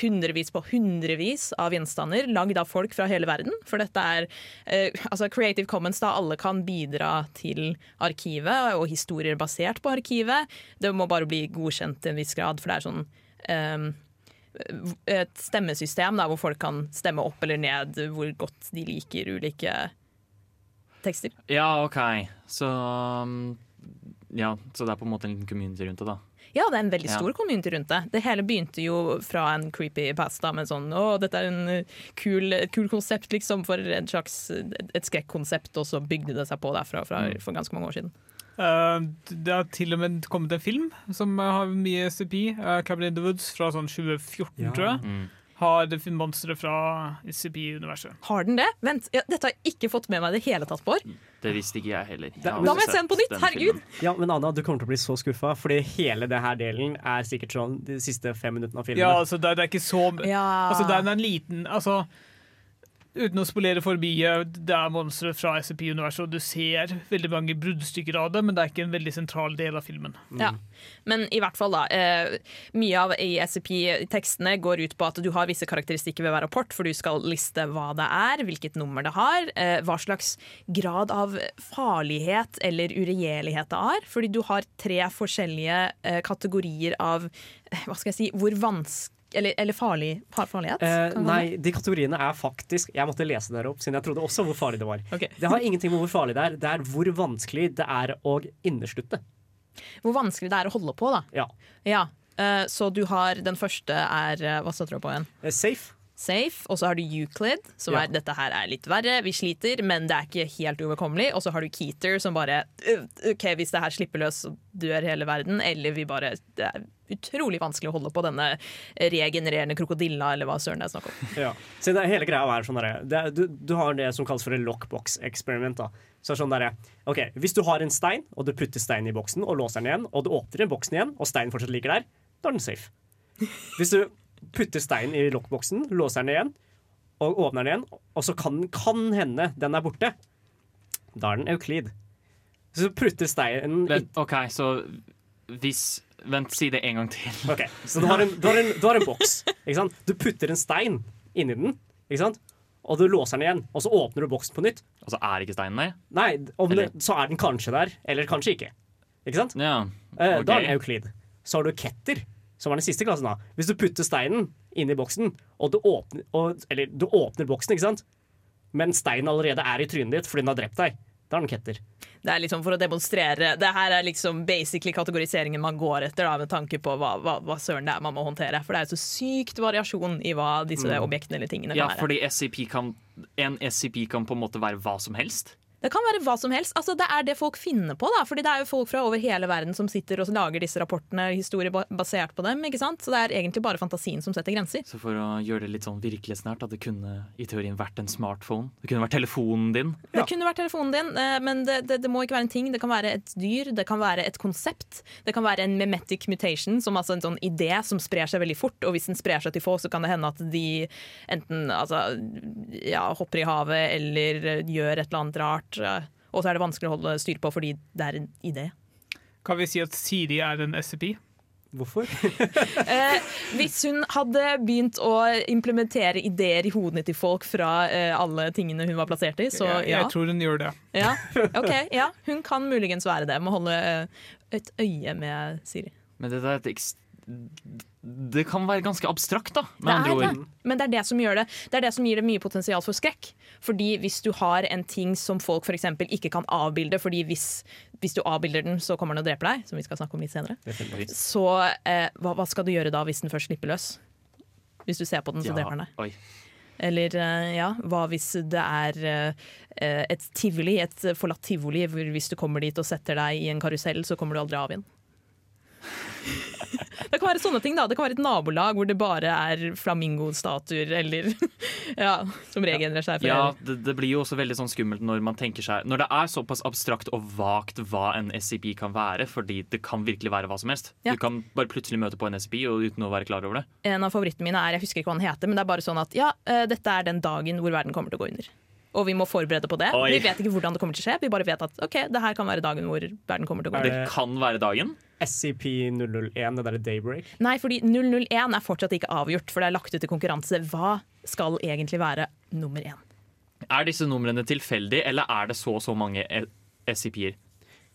hundrevis på hundrevis av gjenstander lagd av folk fra hele verden. For dette er eh, altså Creative Commons, da alle kan bidra til arkivet, og historier basert på arkivet. Det må bare bli godkjent til en viss grad, for det er sånn eh, et stemmesystem da, hvor folk kan stemme opp eller ned hvor godt de liker ulike tekster. Ja, OK. Så um, ja, så det er på en måte en liten community rundt det, da. Ja, det er en veldig Ja. stor community rundt det. Det hele begynte jo fra en creepy pasta med sånn Å, dette er en uh, kul, et kul konsept, liksom, for et slags et skrekkonsept, og så bygde det seg på derfra fra, Mm. for ganske mange år siden. Uh, det har til og med kommet en film som eh, har mye SCP. Uh, Cabin in the Woods fra sånn 2014, Ja. tror jeg. Mm. Har det monstre fra SCP-universet. Har den det? Vent, ja, dette har jeg ikke fått med meg i det hele tatt, Bård. Det visste ikke jeg heller. Da Da må jeg sett se den på nytt, herregud! Ja, men Anna, du kommer til å bli så skuffa, fordi hele denne delen er sikkert sånn de siste fem minuttene av filmen. Ja, altså, det, det er ikke så Ja. Altså, det er en liten altså, Uten å spolere for mye, det er monstre fra SCP-universet, og du ser veldig mange bruddstykker av det, men det er ikke en veldig sentral del av filmen. Ja. Men i hvert fall, da. Eh, mye av i SCP-tekstene går ut på at du har visse karakteristikker ved hver rapport, for du skal liste hva det er, hvilket nummer det har, eh, hva slags grad av farlighet eller uregjerlighet det er. Fordi du har tre forskjellige eh, kategorier av eh, Hva skal jeg si Hvor vanskelig eller, eller farlig, far, farlighet? Eh, nei, de kategoriene er faktisk Jeg måtte lese dere opp, siden jeg trodde også hvor farlig det var. Okay. Det har ingenting med hvor farlig det er, det er hvor vanskelig det er å inneslutte. Hvor vanskelig det er å holde på, da. Ja. Ja. eh, så du har Den første er eh, Hva satte du på igjen? Eh, Safe. Safe, og så har du Euclid, som Ja. er dette her er litt verre, vi sliter, men det er ikke helt uoverkommelig. Og så har du Keter som bare «Øh, OK, hvis det her slipper løs, så dør hele verden. Eller vi bare Det er utrolig vanskelig å holde på denne regenererende krokodilla, eller hva søren det er snakk om. Ja. Så det, hele greia er sånn derre er- du, du har det som kalles for en lockbox-eksperiment. da Så er sånn der, OK, hvis du har en stein, og du putter steinen i boksen og låser den igjen, og du åpner den boksen igjen, og steinen fortsatt ligger der, da er den safe. Hvis du putter steinen i lokkboksen, låser den igjen, og åpner den igjen, og så kan, kan hende den er borte, da er den Euklid. Så putter steinen Vent, OK, så hvis Vent, si det en gang til. Ok, Så du har en, du har en, du har en boks. Du putter en stein inni den, og du låser den igjen. Og så åpner du boksen på nytt. Og så er ikke steinen der? Nei, om det, så er den kanskje der, eller kanskje ikke. Ikke sant? Ja. okay. Da er den Euklid. Så har du Ketter, som er den siste klassen. da Hvis du putter steinen inn i boksen, og du åpner, og, eller du åpner boksen, ikke sant? men steinen allerede er i trynet ditt fordi den har drept deg, da er den Ketter. Det er liksom for å demonstrere Det her er liksom basically kategoriseringen man går etter, da, med tanke på hva, hva, hva søren det er man må håndtere. For det er jo så sykt variasjon i hva disse Mm. objektene eller tingene Ja, kan være. fordi SCP kan, en SCP kan på en måte være hva som helst. Det kan være hva som helst. Altså, det er det folk finner på. da Fordi det er jo folk fra over hele verden som sitter og lager disse rapportene, historier basert på dem. ikke sant? Så det er egentlig bare fantasien som setter grenser. Så for å gjøre det litt sånn virkelighetsnært, at det kunne i teorien vært en smartphone. Det kunne vært telefonen din. Det kunne vært telefonen din, eh, men det, det, det må ikke være en ting. Det kan være et dyr, det kan være et konsept. Det kan være en memetic mutation, som altså en sånn idé som sprer seg veldig fort. Og hvis den sprer seg til folk, så kan det hende at de enten altså, ja, hopper i havet eller eh, gjør et eller annet rart. Eh, Og så er det vanskelig å holde styr på fordi det er en idé. Kan vi si at Siri er en SCP? Hvorfor? Eh, hvis hun hadde begynt å implementere ideer i hodene til folk fra eh, alle tingene hun var plassert i, så jeg, ja. jeg tror hun gjør det. ja. Okay, ja. Hun kan muligens være det. Må holde eh, et øye med Siri. Men dette er et det kan være ganske abstrakt, da, med Det andre er ord. det. Men det er det som gjør det. Det er det som gir det mye potensial for skrekk. Fordi hvis du har en ting som folk for eksempel ikke kan avbilde, fordi hvis, hvis du avbilder den, så kommer den og dreper deg, som vi skal snakke om litt senere, så eh, hva, hva skal du gjøre da hvis den først slipper løs? Hvis du ser på den, så Ja, dreper den deg. oi. Eller eh, ja, hva hvis det er eh, et tivoli, et forlatt tivoli, hvor hvis du kommer dit og setter deg i en karusell, så kommer du aldri av igjen. Det kan være sånne ting da, det kan være et nabolag hvor det bare er flamingostatuer, eller ja, som regenererer seg. Ja, det, det blir jo også veldig sånn skummelt når man tenker seg Når det er såpass abstrakt og vagt hva en SCP kan være, fordi det kan virkelig være hva som helst. Ja. Du kan bare plutselig møte på en SCP uten å være klar over det. En av favorittene mine er, jeg husker ikke hva den heter, men det er bare sånn at ja, eh, dette er den dagen hvor verden kommer til å gå under. Og vi må forberede på det. Oi. Vi vet ikke hvordan det kommer til å skje, vi bare vet at ok, det her kan være dagen hvor verden kommer til å gå Er under. det- kan være dagen. SCP-001, det derre Daybreak. Nei, fordi 001 er fortsatt ikke avgjort, for det er lagt ut til konkurranse. Hva skal egentlig være nummer én? Er disse numrene tilfeldige, eller er det så og så mange eh, SCP-er?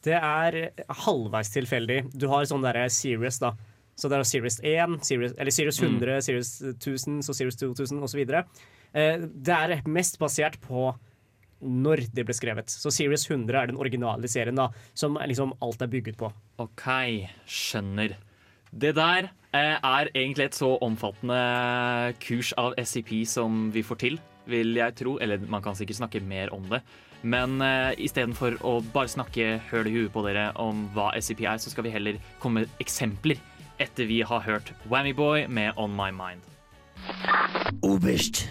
Det er halvveis tilfeldig. Du har sånn derre Serious, da. Så det er Serious 1, series, eller Series 100, Serious 1000, så Serious 2000 osv. Eh, det er mest basert på når det ble skrevet. Så Series 100 er den originale serien da, som liksom alt er bygget på. OK, skjønner. Det der eh, er egentlig et så omfattende kurs av SCP som vi får til, vil jeg tro. Eller man kan sikkert snakke mer om det. Men eh, istedenfor å bare snakke høl i huet på dere om hva SCP er, så skal vi heller komme med eksempler etter vi har hørt Whammy Boy med On My Mind. Oberst,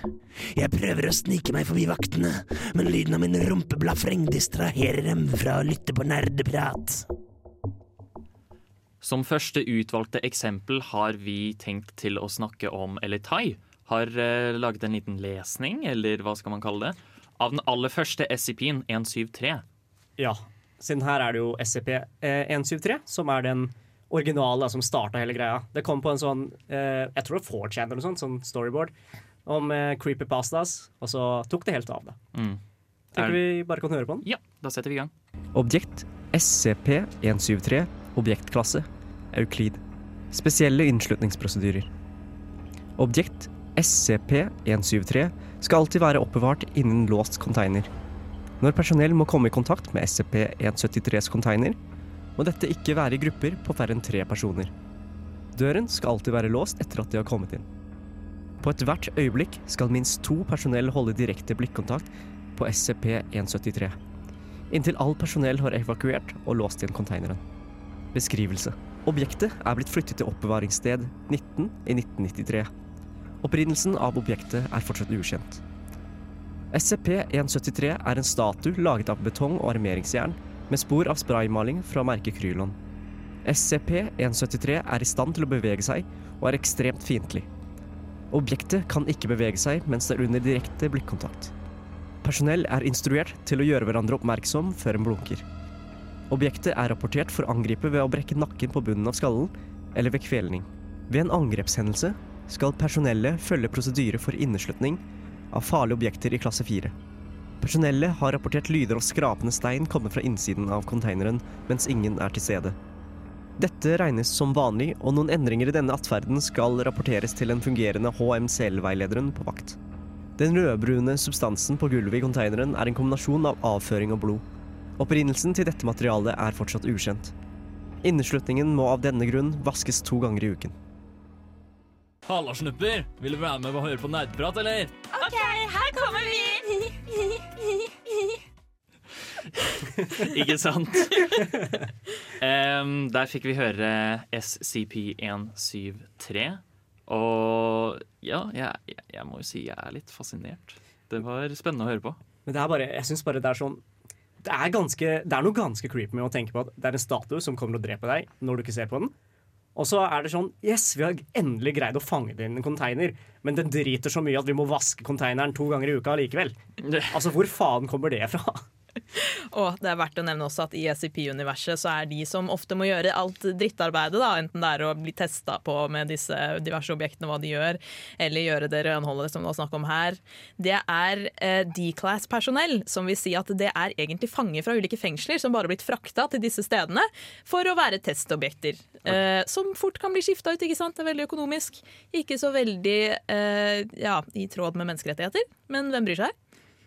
jeg prøver å snike meg forbi vaktene, men lyden av min rumpeblafreng distraherer dem fra å lytte på nerdeprat. Som første utvalgte eksempel har vi tenkt til å snakke om Elitai. Har eh, laget en liten lesning, eller hva skal man kalle det, av den aller første SCP-en 173. Ja, siden her er det jo SCP-173, som er den originale som starta hele greia. Det kom på en sånn, eh, jeg tror det var 4chan eller noe sånt, sånn storyboard, om eh, creepypastas, og så tok det helt av, da. Mm. Tenker Er- vi bare kan høre på den? Ja, da setter vi i gang. Objekt SCP-173, objektklasse, Euklid. Spesielle innslutningsprosedyrer. Objekt SCP-173 skal alltid være oppbevart innen låst container. Når personell må komme i kontakt med SCP-173s container, må dette ikke være i grupper på færre enn tre personer. Døren skal alltid være låst etter at de har kommet inn. På ethvert øyeblikk skal minst to personell holde direkte blikkontakt på SCP-173 inntil all personell har evakuert og låst igjen konteineren. Beskrivelse. Objektet er blitt flyttet til oppbevaringssted 19 i 1993. Opprinnelsen av objektet er fortsatt ukjent. SCP-173 er en statue laget av betong og armeringsjern med spor av spraymaling fra merket Krylon. SCP-173 er i stand til å bevege seg og er ekstremt fiendtlig. Objektet kan ikke bevege seg mens det er under direkte blikkontakt. Personell er instruert til å gjøre hverandre oppmerksom før en blunker. Objektet er rapportert for å angripe ved å brekke nakken på bunnen av skallen eller ved kvelning. Ved en angrepshendelse skal personellet følge prosedyre for inneslutning av farlige objekter i klasse 4. Personellet har rapportert lyder av skrapende stein komme fra innsiden av konteineren mens ingen er til stede. Dette regnes som vanlig, og noen endringer i denne atferden skal rapporteres til den fungerende HMCL-veilederen på vakt. Den rødbrune substansen på gulvet i konteineren er en kombinasjon av avføring og blod. Opprinnelsen til dette materialet er fortsatt ukjent. Inneslutningen må av denne grunn vaskes to ganger i uken. Halla, snupper! Vil du være med og høre på nerdprat, eller? OK, her kommer vi! Ikke sant? Um, der fikk vi høre SCP-173. Og ja, jeg, jeg, må jo si jeg er litt fascinert. Det var spennende å høre på. Men det er bare, jeg synes bare det er sånn det er, ganske, det er noe ganske creepy med å tenke på at det er en statue som kommer og dreper deg når du ikke ser på den. Og så er det sånn Yes, vi har endelig greid å fange det inn en container, men den driter så mye at vi må vaske containeren to ganger i uka likevel. Altså, hvor faen kommer det fra? Og det er verdt å nevne også at i SCP-universet så er de som ofte må gjøre alt drittarbeidet, da, enten det er å bli testa på med disse diverse objektene hva de gjør, eller gjøre det renholdet som det var snakk om her, det er eh, D-class-personell, som vil si at det er egentlig fanger fra ulike fengsler som bare har blitt frakta til disse stedene for å være testobjekter. Eh, som fort kan bli skifta ut, ikke sant? Det er veldig økonomisk. Ikke så veldig eh, ja, i tråd med menneskerettigheter, men hvem bryr seg?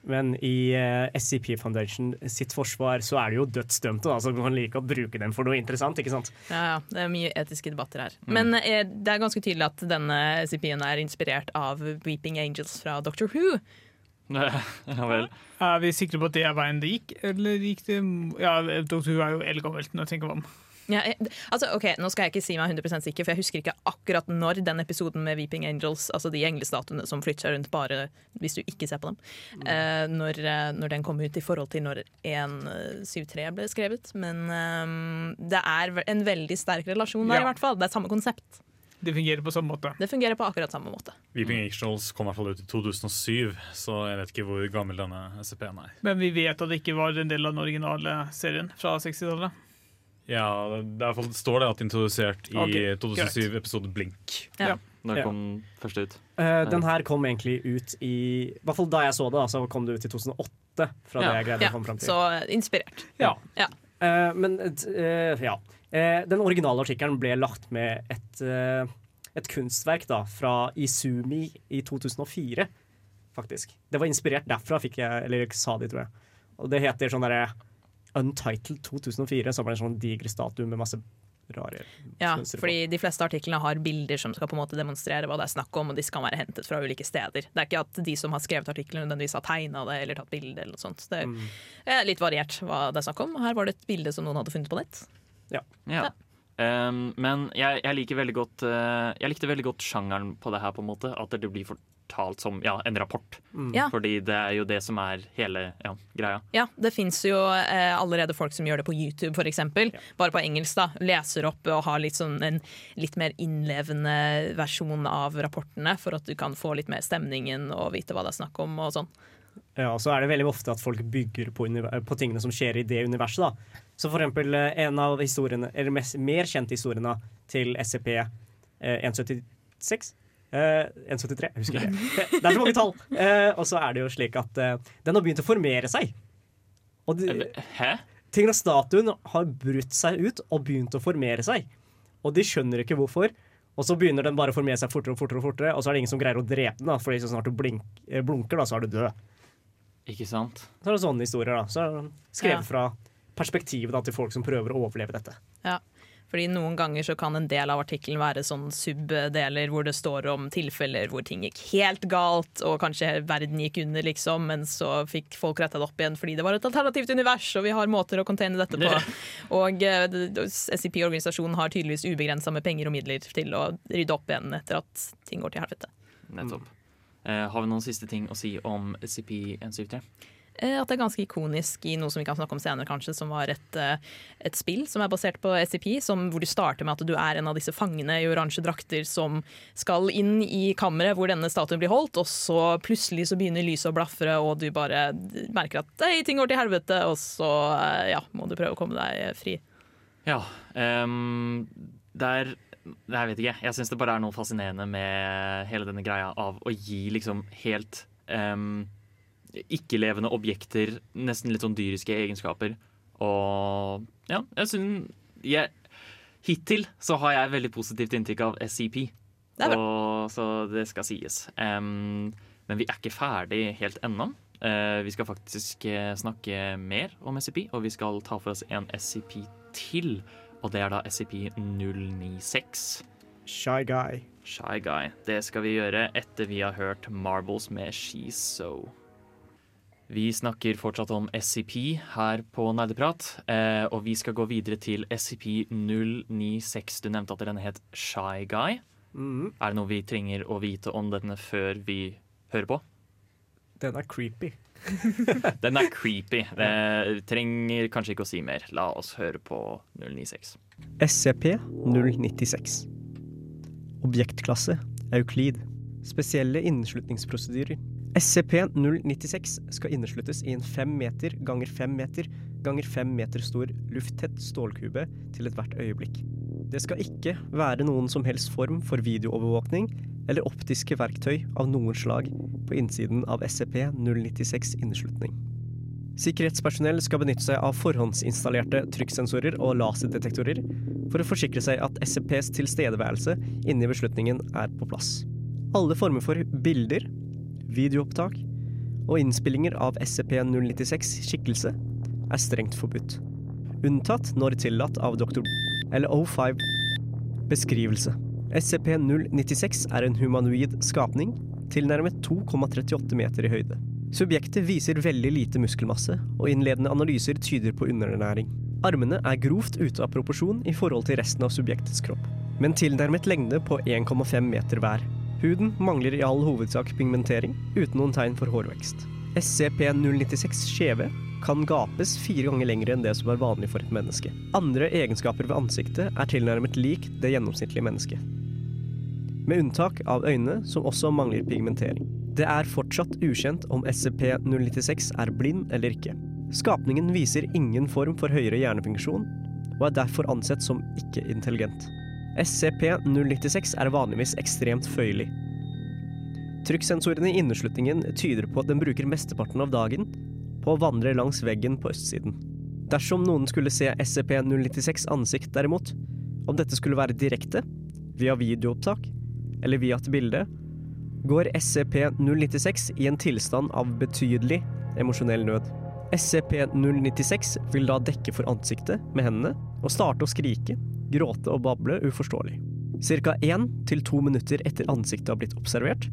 Men i eh, SCP Foundation sitt forsvar så er det jo dødsdømte, da, så man kan like å bruke dem for noe interessant. ikke sant? Ja, ja, det er mye etiske debatter her. Mm. Men eh, det er ganske tydelig at denne SCP-en er inspirert av Weeping Angels fra Doctor Who. ja vel. Er vi sikre på at det er veien det gikk, eller gikk det Ja, Doctor Who er jo eldgammelt når jeg tenker meg om. Ja, altså, ok, Nå skal jeg ikke si meg 100 sikker, for jeg husker ikke akkurat når den episoden med Weeping Angels, altså de englestatuene som flytter seg rundt bare hvis du ikke ser på dem, eh, når, eh, når den kom ut i forhold til når 173 ble skrevet. Men um, det er en veldig sterk relasjon der, Ja. i hvert fall. Det er samme konsept. Det fungerer på samme måte. Det fungerer på akkurat samme måte. Weeping Angels kom i hvert fall ut i 2007, så jeg vet ikke hvor gammel denne SCP-en er. Men vi vet at det ikke var en del av den originale serien fra 60-tallet. Ja, det, er står det at introdusert i okay, 2007 episode Blink. Ja. Når Ja. kom først ut? Uh, den her kom egentlig ut i I hvert fall da jeg så det, da, så kom det ut i 2008. Fra det jeg greide Ja, å komme fram til. så inspirert. Ja. Ja. Eh, men uh, ja. Eh, den originale artikkelen ble lagt med et, eh, et kunstverk da, fra Izumi i 2004. faktisk. Det var inspirert derfra, fikk jeg, eller sa de, tror jeg. Og det heter sånn derre Untitled 2004, som er en sånn diger statue med masse rare Ja, fordi de fleste artiklene har bilder som skal på en måte demonstrere hva det er snakk om, og de kan være hentet fra ulike steder. Det er ikke at de som har skrevet artiklene nødvendigvis har tegna det eller tatt bilde eller noe sånt. Det Mm. er litt variert hva det er snakk om. Her var det et bilde som noen hadde funnet på nett. Ja. Ja. Um, men jeg, jeg liker veldig godt uh, Jeg likte veldig godt sjangeren på det her, på en måte. At det blir fortalt som ja, en rapport. Mm. Ja. Fordi det er jo det som er hele ja, greia. Ja, det fins jo eh, allerede folk som gjør det på YouTube, f.eks. Bare på engelsk. da Leser opp og har litt sånn en litt mer innlevende versjon av rapportene, for at du kan få litt mer stemningen og vite hva det er snakk om og sånn. Ja, så er det veldig ofte at folk bygger på, univer- på tingene som skjer i det universet. da. Så for eksempel eh, en av historiene, eller mest, mer kjente historiene til SCP eh, 176 eh, 173, jeg husker ikke. Det, det er så mange tall! Eh, og så er det jo slik at eh, den har begynt å formere seg. Og de, Hæ? Tingen av statuen har brutt seg ut og begynt å formere seg. Og de skjønner ikke hvorfor. Og så begynner den bare å formere seg fortere og fortere, og fortere, og så er det ingen som greier å drepe den. da, fordi så snart du blink, eh, blunker, da, så er du død. Ikke sant? Så er det sånne historier. da. Så er skrevet Ja. fra perspektivet da, til folk som prøver å overleve dette. Ja. Fordi Noen ganger så kan en del av artikkelen være sånn subdeler hvor det står om tilfeller hvor ting gikk helt galt, og kanskje verden gikk under, liksom, men så fikk folk retta det opp igjen fordi det var et alternativt univers, og vi har måter å containe dette på. Og eh, SCP-organisasjonen har tydeligvis ubegrensa med penger og midler til å rydde opp igjen etter at ting går til helvete. Nettopp. Uh, har vi noen siste ting å si om SCP-173? Eh, At det er ganske ikonisk i noe som vi kan snakke om senere, kanskje, som var et, eh, et spill som er basert på SCP, som, hvor du starter med at du er en av disse fangene i oransje drakter som skal inn i kammeret hvor denne statuen blir holdt, og så plutselig så begynner lyset å blafre, og du bare merker at «Hei, ting går til helvete, og så eh, ja, må du prøve å komme deg fri. Ja. Um, der er Jeg vet ikke. Jeg syns det bare er noe fascinerende med hele denne greia av å gi liksom helt um, ikke-levende objekter nesten litt sånn dyriske egenskaper. Og ja, jeg syns jeg, Hittil så har jeg veldig positivt inntrykk av SCP. Det. Og, så det skal sies. Um, men vi er ikke ferdig helt ennå. Uh, vi skal faktisk eh, snakke mer om SCP, og vi skal ta for oss en SCP til. Og det er da SCP-096. Shy Guy. Shy Guy. Det skal vi gjøre etter vi har hørt Marbles med She's So. Vi snakker fortsatt om SCP her på Nerdeprat, eh, og vi skal gå videre til SCP-096. Du nevnte at denne het Shy Guy. Mm. Er det noe vi trenger å vite om denne før vi hører på? Den er creepy. Den er creepy. Det trenger kanskje ikke å si mer. La oss høre på 096. SCP-096. Objektklasse Euklid. Spesielle inneslutningsprosedyrer. SCP-096 skal innesluttes i en fem meter ganger fem meter ganger fem meter stor lufttett stålkube til ethvert øyeblikk. Det skal ikke være noen som helst form for videoovervåkning eller optiske verktøy av noen slag på innsiden av SCP-096 inneslutning. Sikkerhetspersonell skal benytte seg av forhåndsinstallerte trykksensorer og laserdetektorer for å forsikre seg at SCPs tilstedeværelse inni beslutningen er på plass. Alle former for bilder, videoopptak og innspillinger av SCP-096 skikkelse er strengt forbudt. Unntatt når tillatt av Dr. eller O5. Beskrivelse. SCP-096 er en humanoid skapning tilnærmet 2,38 meter i høyde. Subjektet viser veldig lite muskelmasse, og innledende analyser tyder på underernæring. Armene er grovt ute av proporsjon i forhold til resten av subjektets kropp, men tilnærmet lengde på 1,5 meter hver. Huden mangler i all hovedsak pigmentering, uten noen tegn for hårvekst. SCP-096 skjeve kan gapes fire ganger lengre enn det som er vanlig for et menneske. Andre egenskaper ved ansiktet er tilnærmet lik det gjennomsnittlige mennesket. Med unntak av øynene, som også mangler pigmentering. Det er fortsatt ukjent om SCP-096 er blind eller ikke. Skapningen viser ingen form for høyere hjernefunksjon, og er derfor ansett som ikke-intelligent. SCP-096 er vanligvis ekstremt føyelig. Trykksensorene i inneslutningen tyder på at den bruker mesteparten av dagen på å vandre langs veggen på østsiden. Dersom noen skulle se SCP-096 ansikt derimot, om dette skulle være direkte, via videoopptak eller via et bilde, går SCP-096 i en tilstand av betydelig emosjonell nød. SCP-096 vil da dekke for ansiktet med hendene og starte å skrike, gråte og bable uforståelig. Til to minutter etter ansiktet har blitt observert,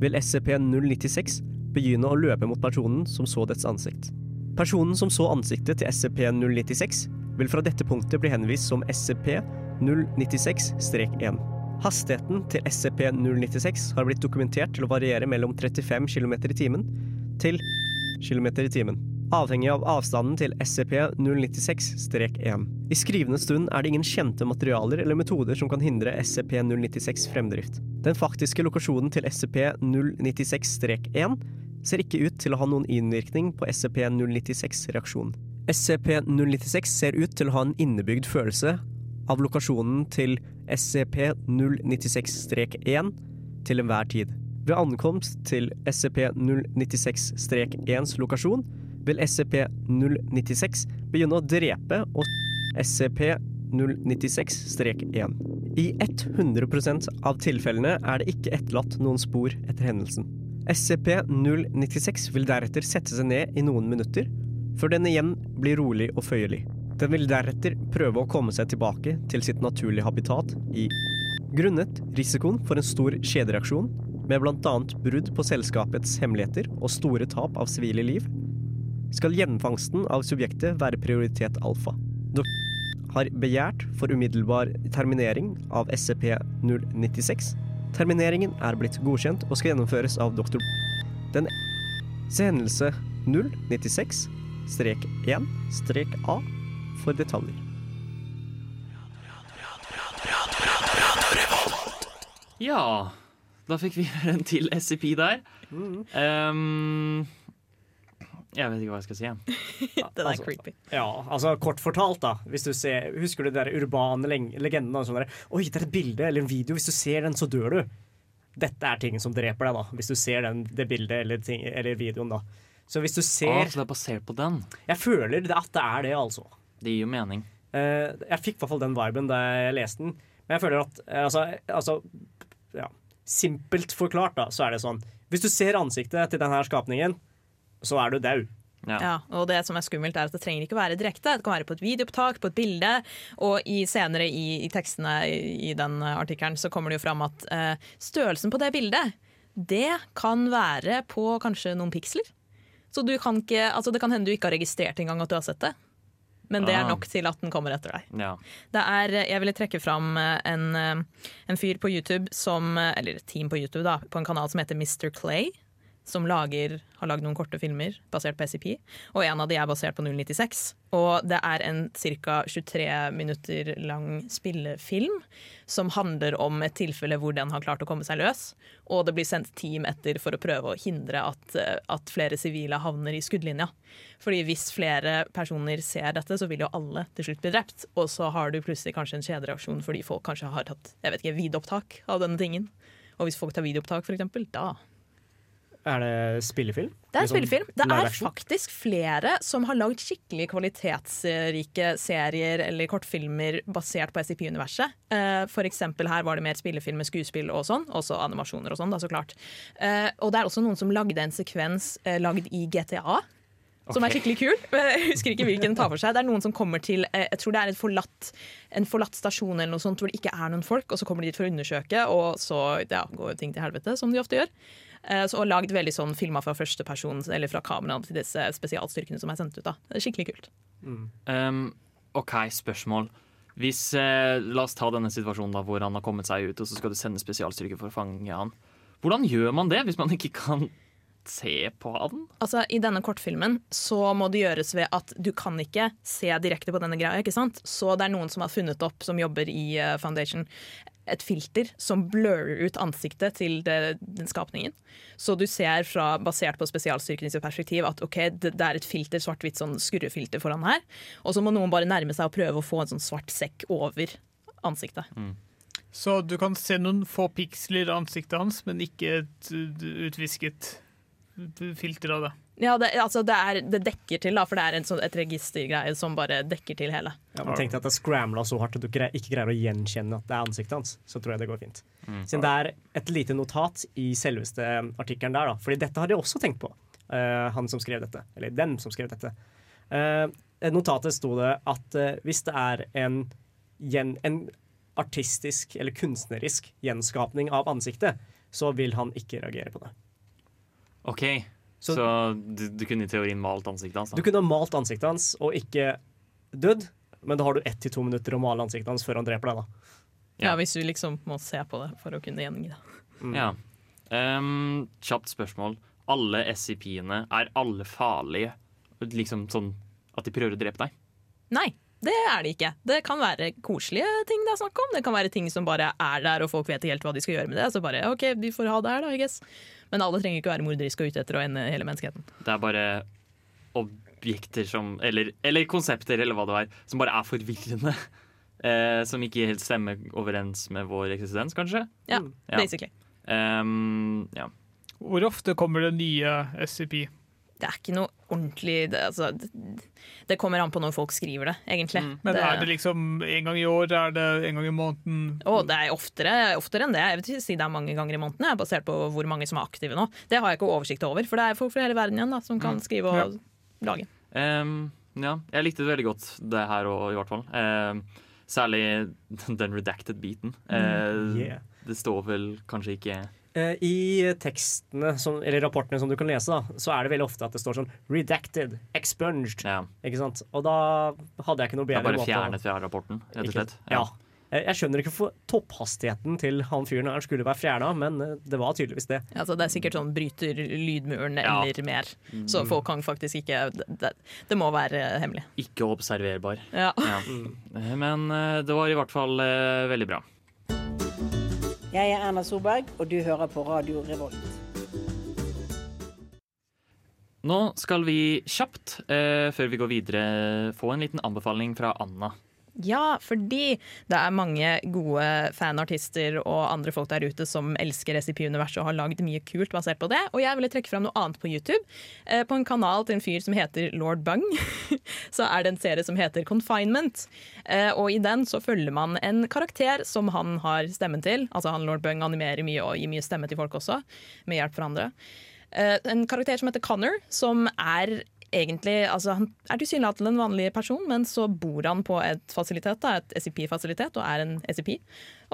vil SCP-096 begynne å løpe mot personen som så dets ansikt. Personen som så ansiktet til SCP-096, vil fra dette punktet bli henvist som SCP-096-1. Hastigheten til SCP-096 har blitt dokumentert til å variere mellom 35 km i timen til km i timen, avhengig av avstanden til SCP-096-1. I skrivende stund er det ingen kjente materialer eller metoder som kan hindre SCP-096 fremdrift. Den faktiske lokasjonen til SCP-096-1 ser ikke ut til å ha noen innvirkning på SCP-096-reaksjonen. SCP-096 ser ut til å ha en innebygd følelse av lokasjonen til SCP-096-1 til enhver tid. Ved ankomst til SCP-096-1s lokasjon vil SCP-096 begynne å drepe og SCP-096-1. I 100% av tilfellene er det ikke etterlatt noen spor etter hendelsen. SCP-096 vil deretter sette seg ned i noen minutter, før den igjen blir rolig og føyelig. Den vil deretter prøve å komme seg tilbake til sitt naturlige habitat i Grunnet risikoen for en stor kjedereaksjon, med bl.a. brudd på selskapets hemmeligheter og store tap av sivile liv, skal gjenfangsten av subjektet være prioritet alfa. Dok har begjært for umiddelbar terminering av SCP-096. Termineringen er blitt godkjent og skal gjennomføres av doktor Den Se hendelse 096-1-A for detaljer. Ja, da fikk vi en til SCP der. Um, jeg vet ikke hva jeg skal si. Det er creepy. Ja, altså kort fortalt, da. Hvis du ser, husker du de der urbane leg- legendene? Sånn der, Oi, det er et bilde eller en video. Hvis du ser den, så dør du. Dette er ting som dreper deg, da. Hvis du ser den, det bildet eller, ting, eller videoen, da. Så hvis du ser Ah, så det er basert på den? Jeg føler det at det er det, altså. Det gir jo mening. Uh, jeg fikk i hvert fall den viben da jeg leste den. Men jeg føler at uh, altså, altså ja, Simpelt forklart, da, så er det sånn Hvis du ser ansiktet til denne skapningen, så er du daud. Ja. og det som er skummelt er at det trenger ikke være direkte. Det kan være på et videoopptak, på et bilde. Og i, senere i, i tekstene i, i den artikkelen så kommer det jo fram at eh, størrelsen på det bildet, det kan være på kanskje noen piksler. Så du kan ikke, altså det kan hende du ikke har registrert engang at du har sett det. Men det er Ah. nok til at den kommer etter deg. Ja. Det er, jeg ville trekke fram eh, en, eh, en fyr på YouTube som eh, Eller et team på YouTube, da, på en kanal som heter Mr. Clay. Som lager, har lagd noen korte filmer basert på SCP. Og en av de er basert på 096. Og det er en ca. 23 minutter lang spillefilm som handler om et tilfelle hvor den har klart å komme seg løs. Og det blir sendt team etter for å prøve å hindre at, eh, at flere sivile havner i skuddlinja. Fordi hvis flere personer ser dette, så vil jo alle til slutt bli drept. Og så har du plutselig kanskje en kjedereaksjon fordi folk kanskje har tatt jeg vet ikke, videoopptak av denne tingen. Og hvis folk tar videoopptak, eksempel, da Er det spillefilm? Det er Liksom spillefilm. Det er faktisk flere som har lagd skikkelig kvalitetsrike serier eller kortfilmer basert på SCP-universet. Eh, For eksempel her var det mer spillefilm med skuespill og sånn, også animasjoner og sånn, da, så klart. Eh, Og det er også noen som lagde en sekvens eh, lagd i GTA. Som er skikkelig kul. Jeg husker ikke hvilken den tar for seg. Det er noen som kommer til Jeg tror det er forlatt, en forlatt stasjon eller noe sånt hvor det ikke er noen folk, og så kommer de dit for å undersøke, og så ja, går ting til helvete, som de ofte gjør. Eh, Så, og lagd veldig sånn filma fra første person, eller fra kameraene til disse spesialstyrkene som er sendt ut. da. Det er skikkelig kult. Um, OK, spørsmål. Hvis, eh, la oss ta denne situasjonen da, hvor han har kommet seg ut, og så skal du sende spesialstyrker for å fange han. Hvordan gjør man det hvis man ikke kan se på han? Altså, I denne kortfilmen så må det gjøres ved at du kan ikke se direkte på denne greia. ikke sant? Så det er noen som har funnet opp, som jobber i eh, Foundation, et filter som blurrer ut ansiktet til det, den skapningen. Så du ser fra, basert på spesialstyrkenes perspektiv at ok, det, det er et filter, svart-hvitt sånn skurrefilter foran her. Og så må noen bare nærme seg og prøve å få en sånn svart sekk over ansiktet. Så du kan se noen få piksler av ansiktet hans, men ikke et utvisket filter av det. Ja, det, altså det, er, det dekker til, da, for det er en sånn, et registergreie som bare dekker til hele. Ja, men tenk deg at det scramla så hardt at du ikke greier å gjenkjenne at det er ansiktet hans. Så tror jeg det går fint. Mm. Siden det er et lite notat i selveste artikkelen der, da. Fordi dette hadde jeg også tenkt på. uh, han som skrev dette. Eller den som skrev dette. Uh, notatet sto det at uh, hvis det er en, gjen, en artistisk eller kunstnerisk gjenskapning av ansiktet, så vil han ikke reagere på det. OK, så, Så- du, du kunne i teorien malt ansiktet hans? da? Du kunne ha malt ansiktet hans og ikke dødd, men da har du ett til to minutter å male ansiktet hans før han dreper deg. da. Ja. Hvis du liksom må se på det for å kunne gjengi det. Ja. Um, kjapt spørsmål. Alle SCP-ene, er alle farlige? Liksom sånn at de prøver å drepe deg? Nei, det er det ikke. Det kan være koselige ting det er snakk om. Det kan være ting som bare er der, og folk vet ikke helt hva de skal gjøre med det. Så bare OK, de får ha det her, da, I guess. Men alle trenger ikke å være morderiske og ute etter å ende hele menneskeheten. Det er bare objekter som Eller, eller konsepter, eller hva det er, som bare er forvirrende. Eh, som ikke helt stemmer overens med vår eksistens, kanskje? Ja, basically. Ehm, ja. Hvor ofte kommer det nye SCP? Det er ikke noe ordentlig det, altså, det, det kommer an på når folk skriver det, egentlig. Men er det liksom en gang i år? Er det en gang i måneden? Å, det er oftere, oftere enn det. Jeg vil si det er mange ganger i måneden, jeg, basert på hvor mange som er aktive nå. Det har jeg ikke oversikt over, for det er folk fra hele verden igjen da, som kan skrive og lage. Um, ja, jeg likte det veldig godt, det her òg, i hvert fall. Um, særlig den redacted beaten. Mm, Uh, yeah. Det står vel kanskje ikke I tekstene, som, eller rapportene som du kan lese, da, så er det veldig ofte at det står sånn 'redacted', 'expunged'. Ikke sant? Og da hadde jeg ikke noe bedre bare måte å- fjernet fra rapporten, rett og slett. Ja. ja. Jeg skjønner ikke for topphastigheten til han fyren her skulle være fjerna, men eh, det var tydeligvis det. Altså, det er sikkert sånn bryter lydmuren Ja. eller mer, så Mm. folk kan faktisk ikke Det, det, må være eh, hemmelig. Ikke observerbar. Ja. Eh, Men eh, det var i hvert fall eh, veldig bra. Jeg er Erna Solberg, og du hører på Radio Revolt. Nå skal vi kjapt, eh, før vi går videre, få en liten anbefaling fra Anna. Ja, fordi det er mange gode fanartister og andre folk der ute som elsker SCP-universet og har lagd mye kult basert på det. Og jeg ville trekke fram noe annet på YouTube. Eh, på en kanal til en fyr som heter Lord Bung, så er det en serie som heter Confinement. Eh, og i den så følger man en karakter som han har stemmen til. Altså han Lord Bung animerer mye og gir mye stemme til folk også, med hjelp fra andre. Eh, en karakter som heter Connor, som er egentlig altså Han er tilsynelatende en vanlig person, men så bor han på et fasilitet, da, et SCP-fasilitet, og er en SCP.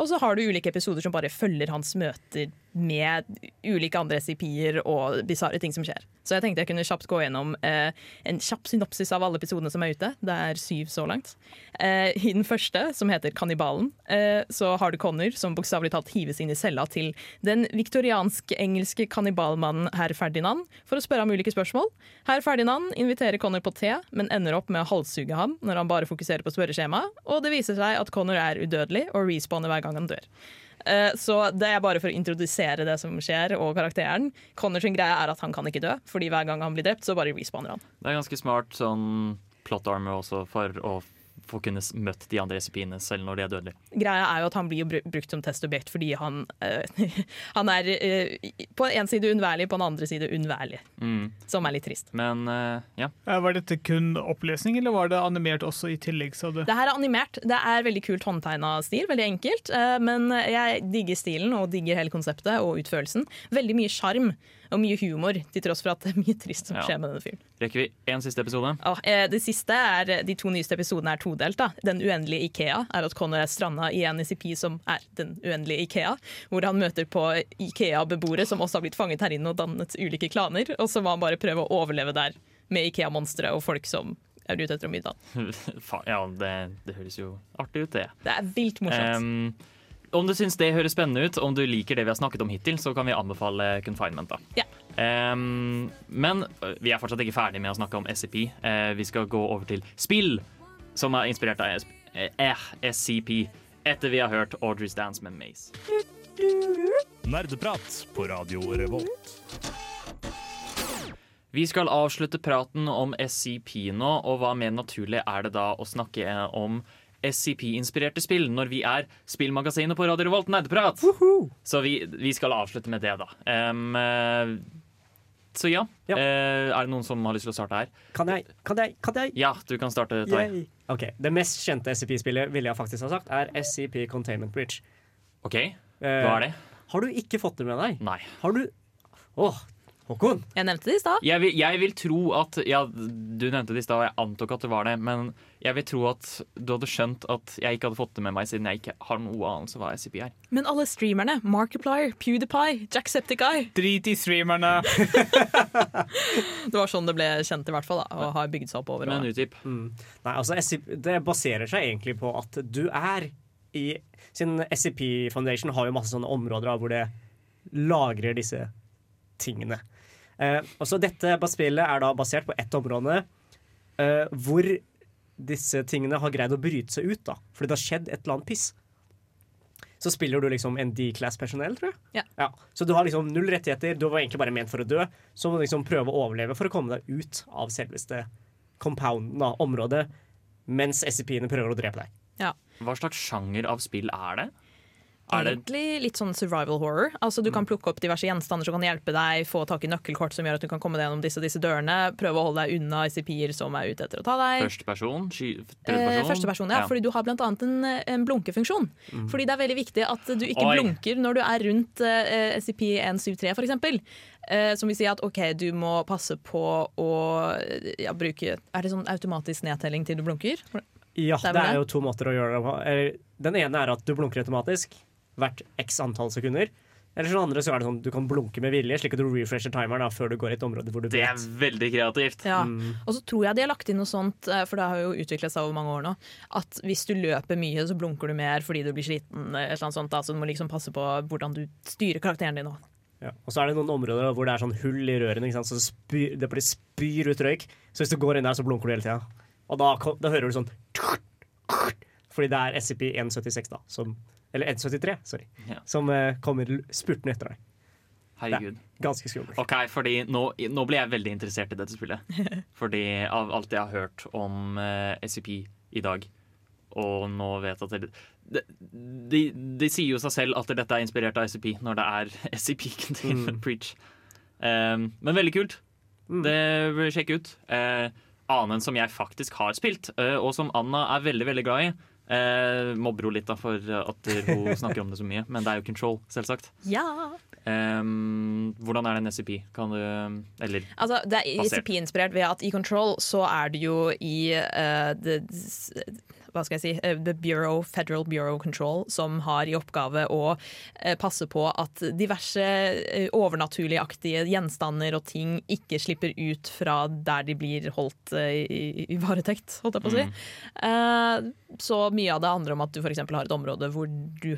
Og så har du ulike episoder som bare følger hans møter med ulike andre SCP-er og bisarre ting som skjer. Så jeg tenkte jeg kunne kjapt gå gjennom eh, en kjapp synopsis av alle episodene som er ute. Det er syv så langt. Eh, I den første, som heter Kannibalen, eh, så har du Connor som bokstavelig talt hives inn i cella til den viktoriansk-engelske kannibalmannen herr Ferdinand for å spørre ham ulike spørsmål. Herr Ferdinand inviterer Connor på te, men ender opp med å halshugge ham når han bare fokuserer på spørreskjemaet, og det viser seg at Connor er udødelig og respawner hver gang han dør. Eh, Så det er bare for å introdusere det som skjer, og karakteren. Connors greie er at han kan ikke dø, fordi hver gang han blir drept, så bare respawner han. Det er ganske smart sånn plot armor også for å få kunne møtt de andre SCP-ene selv når de er dødelige. Greia er jo at han blir jo brukt som testobjekt fordi han, eh, han er eh, på en side unnværlig, på den andre side unnværlig. Mm. Som er litt trist. Men eh, ja. Var dette kun opplesning, eller var det animert også i tillegg? sa du? Det her er animert. Det er veldig kult håndtegna stil, veldig enkelt. Men jeg digger stilen og digger hele konseptet og utførelsen. Veldig mye sjarm og mye humor, til tross for at det er mye trist som Ja. skjer med denne fyren. Rekker vi én siste episode? Ja, eh, det siste er, De to nyeste episodene er todelt. da. Den uendelige Ikea er at Connor er stranda i en ICP som er den uendelige Ikea. Hvor han møter på Ikea-beboere som også har blitt fanget her inne og dannet ulike klaner. Og så må han bare prøve å overleve der med Ikea-monstre og folk som er ute etter å han. Ja, det, det høres jo artig ut, det. Det er vilt morsomt. Em, om du syns det høres spennende ut, om du liker det vi har snakket om hittil, så kan vi anbefale Confinement. da. Ja. Um, men vi er fortsatt ikke ferdig med å snakke om SCP. Uh, vi skal gå over til spill som er inspirert av eh, SCP, etter vi har hørt Audrey's Dance med Maze. Nerdeprat på Radio Revolt. Vi skal avslutte praten om SCP nå, og hva mer naturlig er det da å snakke eh, om SCP-inspirerte spill når vi er spillmagasinet på Radio Revolt Nerdeprat? Så vi, vi skal avslutte med det, da. Um, eh, Så ja. Eh, er det noen som har lyst til å starte her? Kan jeg? Kan jeg? Kan jeg? Ja, du kan starte, Tai. Okay. Det mest kjente SCP-spillet ville jeg faktisk ha sagt er SCP Containment Bridge. OK, hva er det? Har du ikke fått det med deg? Nei. Har du Åh, Håkon. Jeg nevnte det i stad. Jeg vil, jeg vil tro at Ja, du nevnte det i stad, og jeg antok at det var det. Men jeg vil tro at du hadde skjønt at jeg ikke hadde fått det med meg, siden jeg ikke har noe anelse hva SCP er. Men alle streamerne, Markiplier, PewDiePie, Jacksepticeye Drit i streamerne. Det var sånn det ble kjent, i hvert fall. Da, og har bygd seg opp over Men år. utdyp. Mm. Nei, altså SCP, Det baserer seg egentlig på at du er i Siden SCP Foundation har jo masse sånne områder da, hvor det lagrer disse tingene. Eh, og så Dette spillet er da basert på ett område eh, hvor disse tingene har greid å bryte seg ut. da Fordi det har skjedd et eller annet piss. Så spiller du liksom en D-class-personell, tror jeg. Ja. Så du har liksom null rettigheter, du var egentlig bare ment for å dø. Så må du liksom prøve å overleve for å komme deg ut av selveste compounden, da, området, mens SCP-ene prøver å drepe deg. Ja. Hva slags sjanger av spill er det? Er det Egentlig litt sånn survival horror. Altså Du kan plukke opp diverse gjenstander som kan hjelpe deg, få tak i nøkkelkort som gjør at du kan komme deg gjennom disse og disse dørene, prøve å holde deg unna ICP-er som er ute etter å ta deg. første person? Sky, Eh, person? første person, ja, fordi du har blant annet en, en blunkefunksjon. Mm. Fordi det er veldig viktig at du ikke Oi. blunker når du er rundt eh, SCP-173 for eksempel. Eh, som vil si at ok, du må passe på å ja, bruke Er det sånn automatisk nedtelling til du blunker? Ja, Det er det er jo to måter å gjøre det på. Den ene er at du blunker automatisk hvert x antall sekunder. Eller sånn andre så er det sånn du kan blunke med vilje, slik at du refresher timeren da, før du går i et område hvor du Det er veldig kreativt. Ja. Mm. Og så tror jeg de har lagt inn noe sånt, eh, for det har jo utviklet seg over mange år nå, at hvis du løper mye, så blunker du mer fordi du blir sliten. Et eller annet sånt, da, så du må liksom passe på hvordan du styrer karakteren din. Også. Ja. Og så er det noen områder hvor det er sånn hull i rørene, ikke sant? så det, spyr, det blir spyr ut røyk. Så hvis du går inn der, så blunker du hele tida. Og da, da hører du sånn Fordi det er SCP-176, da. Som, eller 173, sorry. Ja. Som eh, kommer spurtende etter deg. Herregud. Ganske skummelt. Ok, fordi nå, nå ble jeg veldig interessert i dette spillet. Fordi av alt jeg har hørt om uh, SCP i dag, og nå vet at det, det, de, de sier jo seg selv at dette er inspirert av SCP når det er SCP Containment Mm. Preach. Um, men veldig kult. Det bør jeg sjekke ut. Uh, annen som jeg faktisk har spilt, uh, og som Anna er veldig veldig glad i. Uh, mobber hun litt da for at hun snakker om det så mye, men det er jo Control, selvsagt. Ja! Um, hvordan er det en SCP? Kan du Eller Altså, det er Basert. ICP-inspirert ved at i Control så er det jo i uh, det, hva skal jeg si, eh, The Bureau, Federal Bureau Control som har i oppgave å eh, passe på at diverse eh, overnaturligaktige gjenstander og ting ikke slipper ut fra der de blir holdt i, i varetekt, holdt jeg på å si. Mm. så mye av det handler om at du f.eks. har et område hvor du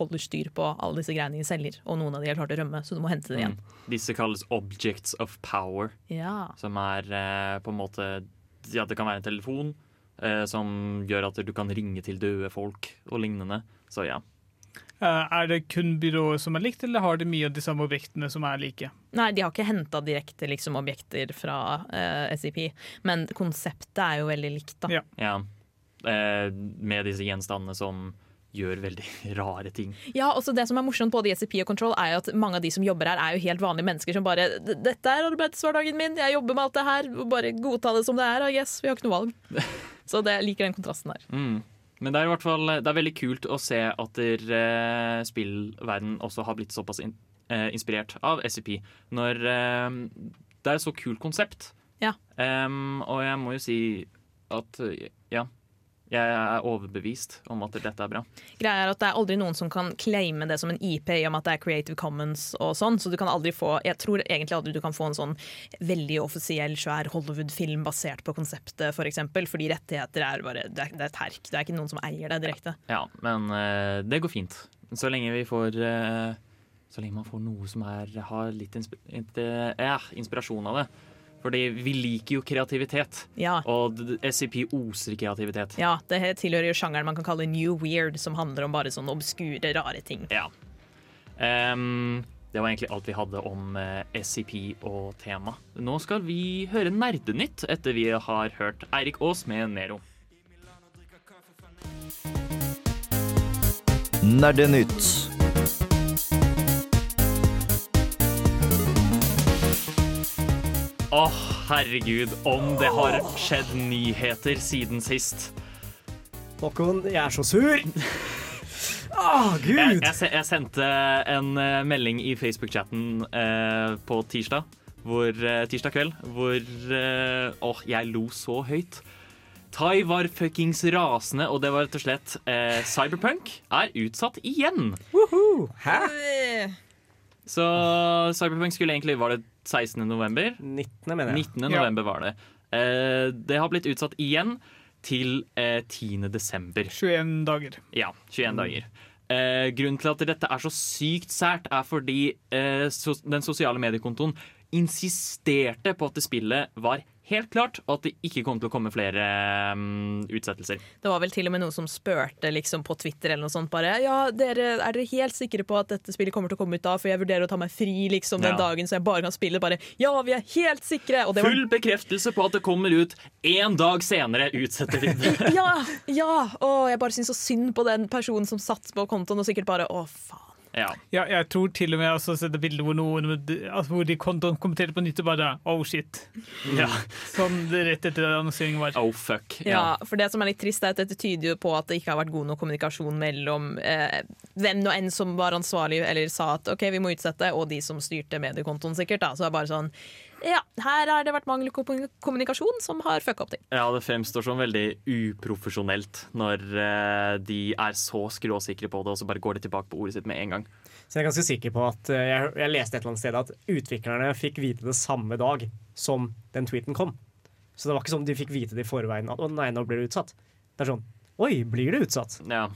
holder styr på alle disse greiene i celler, og noen av de har klart å rømme, så du må hente det igjen. Mm. Disse kalles objects of power, Ja. som er eh, på en måte Ja, det kan være en telefon eh, som gjør at du kan ringe til døde folk og lignende. Så ja. Eh, er det kun byrået som er likt, eller har det mye av de samme objektene som er like? Nei, de har ikke henta direkte liksom, objekter fra eh, SCP, men konseptet er jo veldig likt. da. ja. Eh, med disse gjenstandene som gjør veldig rare ting. Ja, også Det som er morsomt både i SCP og Control, er jo at mange av de som jobber her, er jo helt vanlige mennesker som bare 'Dette er arbeidshverdagen min, jeg jobber med alt det her.' Bare godta det som det er. I guess, Vi har ikke noe valg. Så det, jeg liker den kontrasten der. Mm. Men det er i hvert fall Det er veldig kult å se at der, eh, spillverden også har blitt såpass in, eh, inspirert av SCP. Når eh, det er et så kult konsept. Ja. Um, og jeg må jo si at ja. Jeg er overbevist om at dette er bra. Greia er at Det er aldri noen som kan claime det som en IP i og med at det er Creative Commons og sånn, så du kan aldri få Jeg tror egentlig aldri du kan få en sånn veldig offisiell, svær Hollywood-film basert på konseptet, f.eks., for eksempel, fordi rettigheter er bare Det er, det er terk. Det er ikke noen som eier det direkte. Ja, men uh, det går fint. Så lenge vi får uh, Så lenge man får noe som er, har litt insp inte- ja, inspirasjon av det. Fordi vi liker jo kreativitet. Ja. Og SCP oser kreativitet. Ja, Det tilhører jo sjangeren man kan kalle new weird, som handler om bare sånne obskure, rare ting. Ja. Um, det var egentlig alt vi hadde om eh, SCP og tema. Nå skal vi høre Nerdenytt etter vi har hørt Eirik Aas med Nero. Nerdenytt. Å, herregud, om det har skjedd nyheter siden sist. Håkon, jeg er så sur. Åh, Jeg, gud! jeg, jeg, jeg sendte en eh, melding i Facebook-chatten eh, på tirsdag, hvor, eh, tirsdag kveld, hvor eh, Åh, jeg lo så høyt. Tai var fuckings rasende, og det var rett og slett eh, Cyberpunk er utsatt igjen. Hæ? Så Cyberpunk skulle egentlig Var det 16. november? 19. mener jeg. 19. november var det. Eh, det har blitt utsatt igjen til eh, 10. desember. 21 dager. Ja, 21 dager. Eh, grunnen til at dette er så sykt sært, er fordi eh, so den sosiale mediekontoen insisterte på at det spillet var helt klart, at det ikke kom til å komme flere um, utsettelser. Det var vel til og med noen som spurte liksom, på Twitter eller noe sånt bare Ja, dere, er dere helt sikre på at dette spillet kommer til å komme ut da? For jeg vurderer å ta meg fri liksom, den Ja. dagen så jeg bare kan spille. Bare Ja, vi er helt sikre! Og det var Full bekreftelse på at det kommer ut én dag senere, utsetter vi det. Ja! ja Å, jeg bare syns så synd på den personen som satt på kontoen og sikkert bare Å, faen. Ja. Ja, jeg tror til og med jeg har sett et bilde hvor, noen, altså, hvor de kommenterte på nytt og bare Oh shit. Ja. Sånn rett etter annonseringen var. Oh fuck. Ja, for det som er litt trist er at Dette tyder jo på at det ikke har vært god nok kommunikasjon mellom eh, hvem nå enn som var ansvarlig eller sa at OK, vi må utsette, og de som styrte mediekontoen, sikkert. da, så det er bare sånn Ja, her har det vært mangel på kommunikasjon som har fucka opp ting. Ja, det fremstår som veldig uprofesjonelt når eh, de er så skråsikre på det, og så bare går de tilbake på ordet sitt med en gang. Så jeg er ganske sikker på at eh, jeg, jeg leste et eller annet sted at utviklerne fikk vite det samme dag som den tweeten kom. Så det var ikke sånn de fikk vite det i forveien at å nei, nå blir det utsatt. Det er sånn Oi, blir det utsatt? Ja.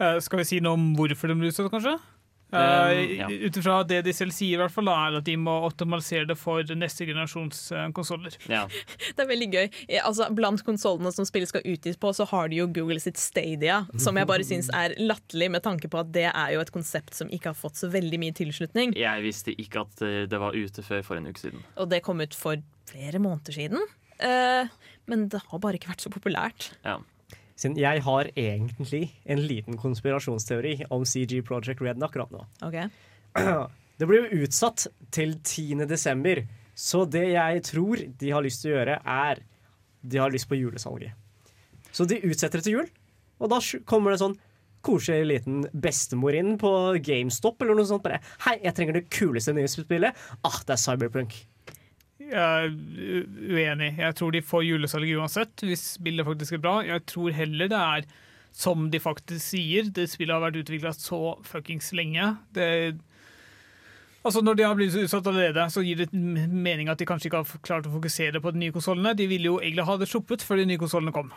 Uh, skal vi si noe om hvorfor de blir utsatt, kanskje? Um, ja. Ut ifra det de selv sier, i hvert fall, er at de må optimalisere det for neste generasjons uh, konsoller. Ja. Det er veldig gøy. Eh, Altså, blant konsollene som spillet skal utgis på, så har de jo Google sitt Stadia, som jeg bare syns er latterlig, med tanke på at det er jo et konsept som ikke har fått så veldig mye tilslutning. Jeg visste ikke at eh, det var ute før for en uke siden. Og det kom ut for flere måneder siden. Eh, men det har bare ikke vært så populært. Ja. Siden jeg har egentlig en liten konspirasjonsteori om CG Project Red akkurat nå. Okay. Det blir jo utsatt til 10. desember, så det jeg tror de har lyst til å gjøre, er De har lyst på julesalget. Så de utsetter det til jul, og da kommer det sånn koselig liten bestemor inn på GameStop eller noe sånt. Bare, Hei, jeg trenger det kuleste nye spillet. Ah, det er Cyberpunk. Jeg er uenig. Jeg tror de får julesalg uansett, hvis spillet faktisk er bra. Jeg tror heller det er som de faktisk sier. Det spillet har vært utvikla så fuckings lenge. Det Altså Når de har blitt utsatt allerede, så gir det mening at de kanskje ikke har klart å fokusere på de nye konsollene. De ville jo egentlig ha det sluppet før de nye konsollene kom.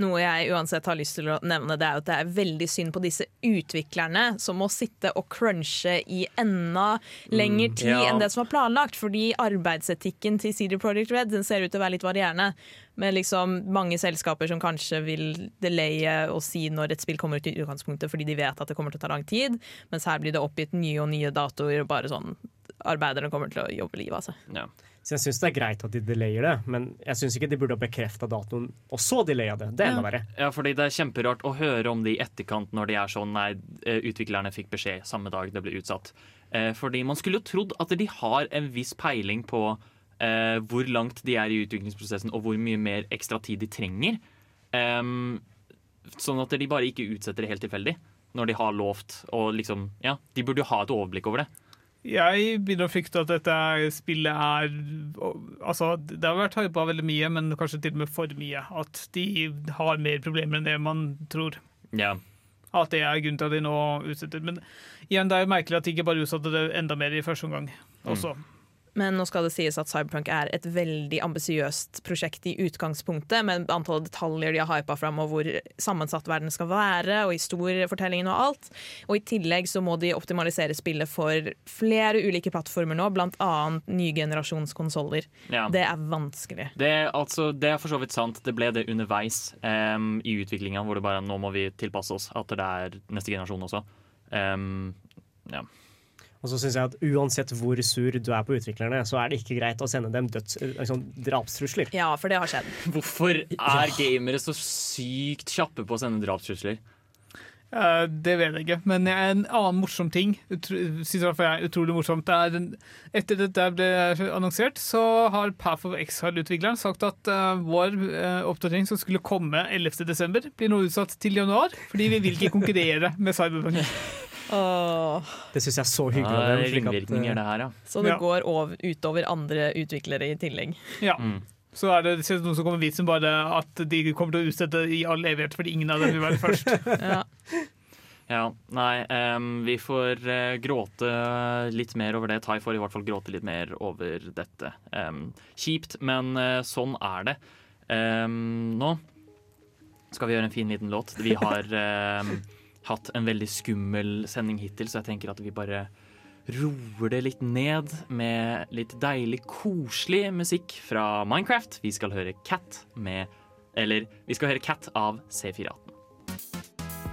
Noe jeg uansett har lyst til å nevne, det er at det er veldig synd på disse utviklerne som må sitte og crunche i enda lengre Mm, tid ja. enn det som var planlagt. Fordi arbeidsetikken til CD Projekt Red den ser ut til å være litt varierende. Med liksom mange selskaper som kanskje vil delaye og si når et spill kommer ut i utgangspunktet fordi de vet at det kommer til å ta lang tid. Mens her blir det oppgitt nye og nye datoer. og bare sånn Arbeiderne kommer til å jobbe livet av seg. Ja. Så jeg syns det er greit at de delayer det, men jeg syns ikke de burde ha bekrefta datoen og så delaya det. Det er enda verre. Ja, fordi det er kjemperart å høre om det i etterkant når de er sånn Nei, eh, utviklerne fikk beskjed samme dag det ble utsatt. Eh, fordi man skulle jo trodd at de har en viss peiling på eh, hvor langt de er i utviklingsprosessen, og hvor mye mer ekstra tid de trenger. Em, sånn at de bare ikke utsetter det helt tilfeldig når de har lovt. Og liksom, ja, de burde jo ha et overblikk over det. Jeg begynner å frykte at dette spillet er Altså, Det har vært hypa veldig mye, men kanskje til og med for mye. At de har mer problemer enn det man tror. Ja. At det er grunnen til at de nå utsetter. Men igjen, det er jo merkelig at de ikke bare utsatte det enda mer i første omgang også. Men nå skal det sies at Cyberpunk er et veldig ambisiøst prosjekt i utgangspunktet, med antallet detaljer de har hypa fram, og hvor sammensatt verden skal være, og historiefortellingen og alt. Og i tillegg så må de optimalisere spillet for flere ulike plattformer nå, bl.a. nye generasjons konsoller. Ja. Det er vanskelig. Det, altså, det er for så vidt sant. Det ble det underveis um, i utviklinga, hvor det bare nå må vi tilpasse oss at det er neste generasjon også. Um, ja. Og så synes jeg at uansett hvor sur du er på utviklerne, så er det ikke greit å sende dem døds, liksom, drapstrusler. Ja, for det har skjedd. Hvorfor er gamere så sykt kjappe på å sende drapstrusler? Uh, det vet jeg ikke, men en annen morsom ting synes jeg er utrolig morsomt, det er den, Etter dette ble annonsert, så har Path of Exile-utvikleren sagt at uh, vår uh, oppdatering som skulle komme 11.12., blir nå utsatt til januar, fordi vi vil ikke konkurrere med Cyberpunk. Det syns jeg er så hyggelig. Ja, det er ringvirkninger, eh, det her, ja. Så det Ja. går over, utover andre utviklere i tillegg. Ja. Mm. Så er det noen som kommer vitsen bare at de kommer til å utsette i all evighet, fordi ingen av dem vil være først. Ja. Ja, nei, um, vi får eh, gråte litt mer over det. Tai får i hvert fall gråte litt mer over dette. Um, kjipt, men uh, sånn er det. Um, nå skal vi gjøre en fin liten låt. Vi har hatt en veldig skummel sending hittil, så jeg tenker at vi bare roer det litt ned med litt deilig, koselig musikk fra Minecraft. Vi skal høre Cat med Eller vi skal høre Cat av C418.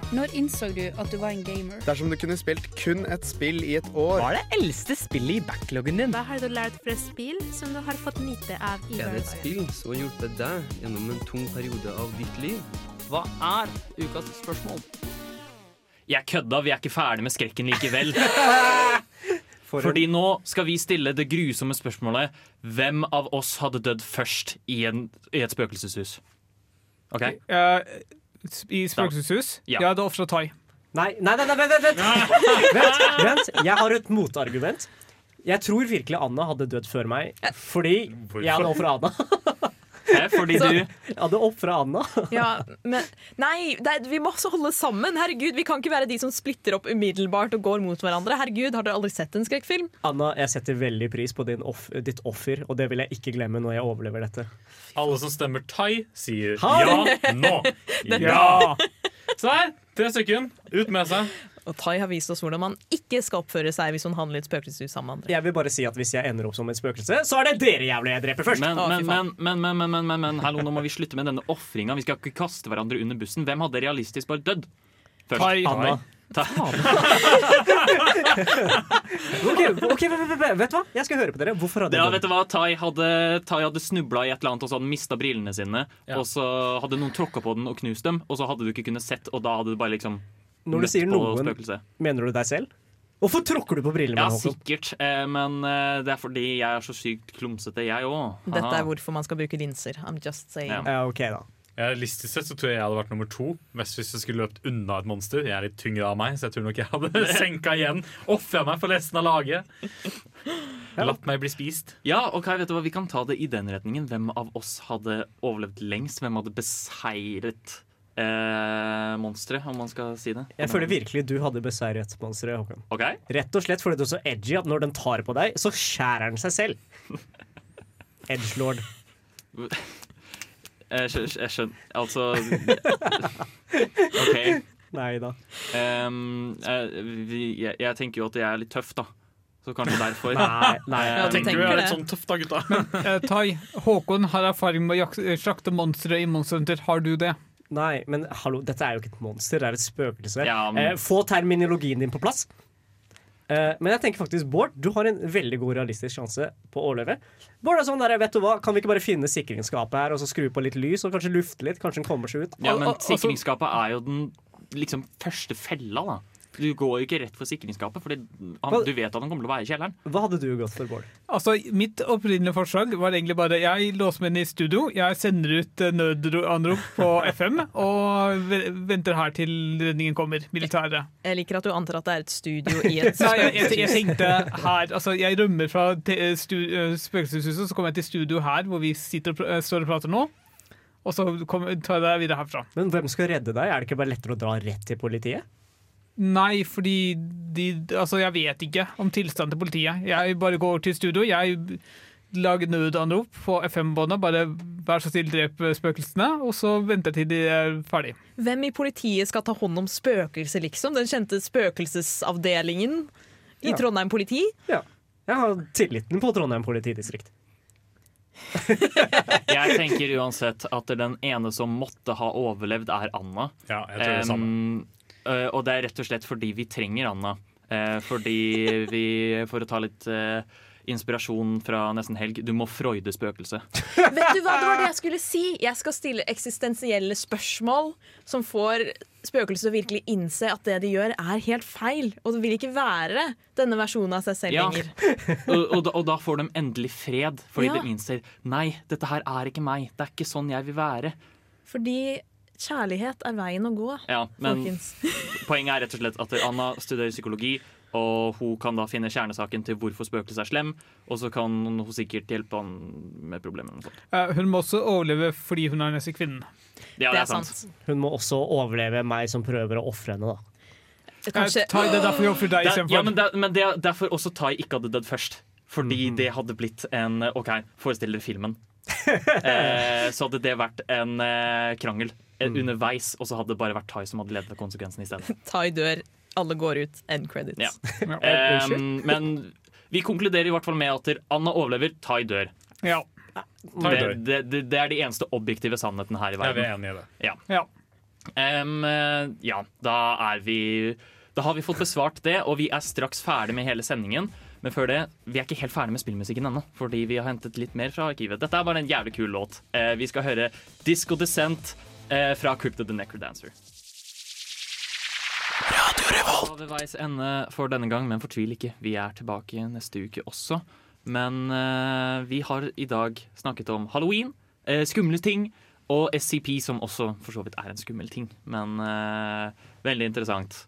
Når innså du at du var en gamer? Dersom du kunne spilt kun et spill i et år Hva er det eldste spillet i backloggen din? Hva har du lært fra spill som du har fått nyte av i Er det et spill som har hjulpet deg gjennom en tung periode av ditt liv? Hva er ukas spørsmål? Jeg kødda, vi er ikke ferdig med skrekken likevel. Fordi nå skal vi stille det grusomme spørsmålet Hvem av oss hadde dødd først i, en, i et spøkelseshus? OK? Uh, I spøkelseshus? Ja. Ja, det er ofra Tai. Nei, nei, nei, nei, vent, vent, vent. vent, vent! Jeg har et motargument. Jeg tror virkelig Anna hadde dødd før meg, fordi jeg hadde ofra Anna. Fordi Så- du hadde ofra Anna. Ja, men Nei, det vi må også holde sammen. Herregud, Vi kan ikke være de som splitter opp umiddelbart og går mot hverandre. Herregud, Har dere aldri sett en skrekkfilm? Anna, jeg setter veldig pris på din off ditt offer, og det vil jeg ikke glemme når jeg overlever dette. Alle som stemmer thai, sier Ha ja nå. Ja! Så her, tre stykken. Ut med seg. Og Tai har vist oss hvordan man ikke skal oppføre seg hvis hun handler i et spøkelseshus sammen med andre. Jeg vil bare si at Hvis jeg ender opp som et spøkelse, så er det dere jævlig jeg dreper først. Men, Å, fy men, men, men, men, men, men, men, hallo, nå må vi slutte med denne ofringa. Vi skal ikke kaste hverandre under bussen. Hvem hadde realistisk bare dødd? Først. Tai. Anna. Ta- Ok, ok, vet, vet, vet, vet du hva? Jeg skal høre på dere. Hvorfor hadde Ja, vet du hva? Tai hadde, tai hadde snubla i et eller annet, og så hadde han mista brillene sine. Og så hadde noen tråkka på den og knust dem, og så hadde du ikke kunnet sett, og da hadde du bare liksom Når du sier noen, spøkelse. mener du deg selv? Hvorfor tråkker du på brillene Ja, sikkert, eh, men eh, det er fordi jeg er så sykt klumsete, jeg òg. Dette er hvorfor man skal bruke linser. I'm just saying. Ja, ok da Realistisk sett så tror jeg jeg hadde vært nummer to. Mest hvis jeg skulle løpt unna et monster. Jeg er litt tyngre av meg, så jeg tror nok jeg hadde senka igjen. Ofra meg for resten av laget. Latt meg bli spist. Ja, ok, vet du hva, Vi kan ta det i den retningen. Hvem av oss hadde overlevd lengst? Hvem hadde beseiret eh, monstre, om man skal si det? Jeg føler virkelig du hadde beseiret monsteret, Håkon. Okay. Rett og slett fordi du er så edgy at når den tar på deg, så skjærer den seg selv. Edgelord. Jeg skjønner, jeg skjønner Altså OK. Nei da. Um, eh, jeg, jeg tenker jo at jeg er litt tøff, da. Så kanskje derfor. Nei, nei. Ehm, Jeg tenker du er litt sånn tøff da, gutta. Eh, tai, Håkon har erfaring med å eh, slakte monstre i Monster Hunter. Har du det? Nei, men hallo, dette er jo ikke et monster, det er et spøkelse. Ja, men- eh, få terminologien din på plass. Eh, men jeg tenker faktisk, Bård, du har en veldig god realistisk sjanse på å overleve. Bård er sånn der, vet du hva, Kan vi ikke bare finne sikringsskapet her og så skru på litt lys og kanskje lufte litt? Kanskje den kommer seg ut? Ja, men sikringsskapet er jo den liksom første fella, da. Du går jo ikke rett for sikringsskapet, for du vet at han kommer til å være i kjelleren. Hva hadde du gått for, Bård? Altså, Mitt opprinnelige forslag var egentlig bare Jeg låser meg inn i studio, jeg sender ut eh, nødanrop på FM og venter her til redningen kommer. Militæret. Jeg liker at du antar at det er et studio i et spøkelseshus. jeg, jeg, jeg tenkte her Altså, jeg rømmer fra te- eh, spøkelseshuset, så kommer jeg til studio her, hvor vi sitter og pr eh, står og prater nå. Og så kom, tar jeg deg videre herfra. Men hvem skal redde deg? Er det ikke bare lettere å dra rett til politiet? Nei, fordi de Altså, jeg vet ikke om tilstanden til politiet. Jeg bare går til studio. Jeg lager nødanrop på FM-båndet. Bare vær så snill, drep spøkelsene. Og så venter jeg til de er ferdig. Hvem i politiet skal ta hånd om spøkelser, liksom? Den kjente spøkelsesavdelingen i Ja. Trondheim politi? Ja. Jeg har tilliten på Trondheim politidistrikt. Jeg tenker uansett at den ene som måtte ha overlevd, er Anna. Ja, jeg tror det er samme. Eh, og det er rett og slett fordi vi trenger Anna. Eh, fordi vi, for å ta litt eh, inspirasjon fra nesten helg, du må freude spøkelset. Vet du hva, det var det jeg skulle si! Jeg skal stille eksistensielle spørsmål som får spøkelset virkelig innse at det de gjør, er helt feil. Og det vil ikke være denne versjonen av seg selv Ja. lenger. og, og, da, og da får de endelig fred, fordi Ja. de innser Nei, dette her er ikke meg. Det er ikke sånn jeg vil være. Fordi kjærlighet er veien å gå, Ja, men folkens. poenget er rett og slett at Anna studerer psykologi, og hun kan da finne kjernesaken til hvorfor spøkelset er slem, og så kan hun sikkert hjelpe han med problemene. Eh, hun må også overleve fordi hun er den neste kvinnen. Ja, det er sant. Hun må også overleve meg som prøver å ofre henne, da. Kanskje... Tai, det er derfor jeg ofrer deg istedenfor. ja, men, det, men det er derfor også Tai ikke hadde dødd først. Fordi det hadde blitt en OK, forestill dere filmen. Eh, så hadde det vært en eh, krangel eh, underveis, og så hadde det bare vært Tai som hadde ledet ved konsekvensen i stedet. Tai dør, alle går ut, end credits. Ja. um, men vi konkluderer i hvert fall med at Anna overlever, Tai dør. Ja. Tai Det, dør. det, det, det er de eneste objektive sannhetene her i Ja, vi er enige i det. Ja. Ja. Eh, ja, da er vi Da har vi fått besvart det, og vi er straks ferdig med hele sendingen. Men før det, vi er ikke helt ferdig med spillmusikken ennå, fordi vi har hentet litt mer fra arkivet. Dette er bare en jævlig kul låt. Eh, vi skal høre Disco Descent eh, fra Crypto the Necrodancer. Da er ved veis ende for denne gang, men fortvil ikke. Vi er tilbake neste uke også. Men eh, vi har i dag snakket om halloween, eh, skumle ting, og SCP, som også for så vidt er en skummel ting. Men eh, veldig interessant.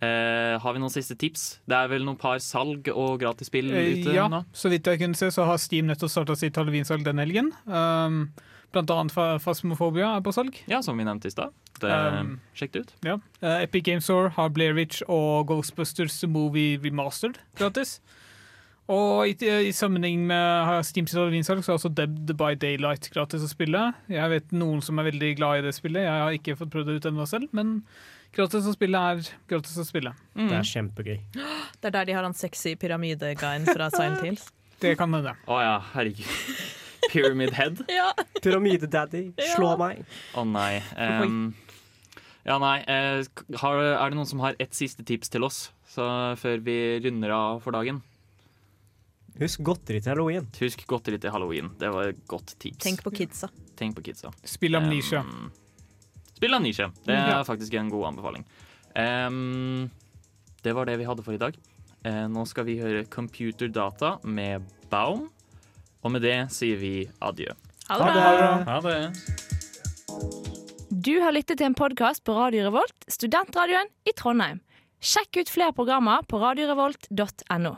Eh, har vi noen siste tips? Det er vel noen par salg og gratisspill Eh, ute ja, nå? så vidt jeg kunne se, så har Steam nettopp starta sitt halloweensalg den helgen. Um, blant annet Fasmofobia er på salg. Ja, som vi nevnte i stad. Um, Sjekk det ut. Ja. Uh, Epic Games Store har Blair Witch og Ghostbusters Movie Remastered gratis. Og i, i sammenheng med Steam sitt halloweensalg, så er også Dead by Daylight gratis å spille. Jeg vet noen som er veldig glad i det spillet. Jeg har ikke fått prøvd det ut ennå selv, men gratis å spille er gratis å spille. Det er kjempegøy. Det er der de har han sexy pyramideguyen fra Silent Hills. Det kan hende. Å ja, herregud. Pyramid Head? Ja. Pyramide-daddy, slå meg. Å nei. Um, ja, nei. eh, har, er det noen som har et siste tips til oss så før vi runder av for dagen? Husk godteri til halloween. Husk godteri til halloween. Det var et godt tips. Tenk på kidsa. Tenk på kidsa. Spill Amnesia. Em, spill Amnesia. Det er Ja. faktisk en god anbefaling. Um, det var det vi hadde for i dag. Uh, nå skal vi høre Computer Data med Baum. Og med det sier vi adjø. Ha det bra. Ha det. Du har lyttet til en podkast på Radio Revolt, studentradioen i Trondheim. Sjekk ut flere programmer på radiorevolt.no.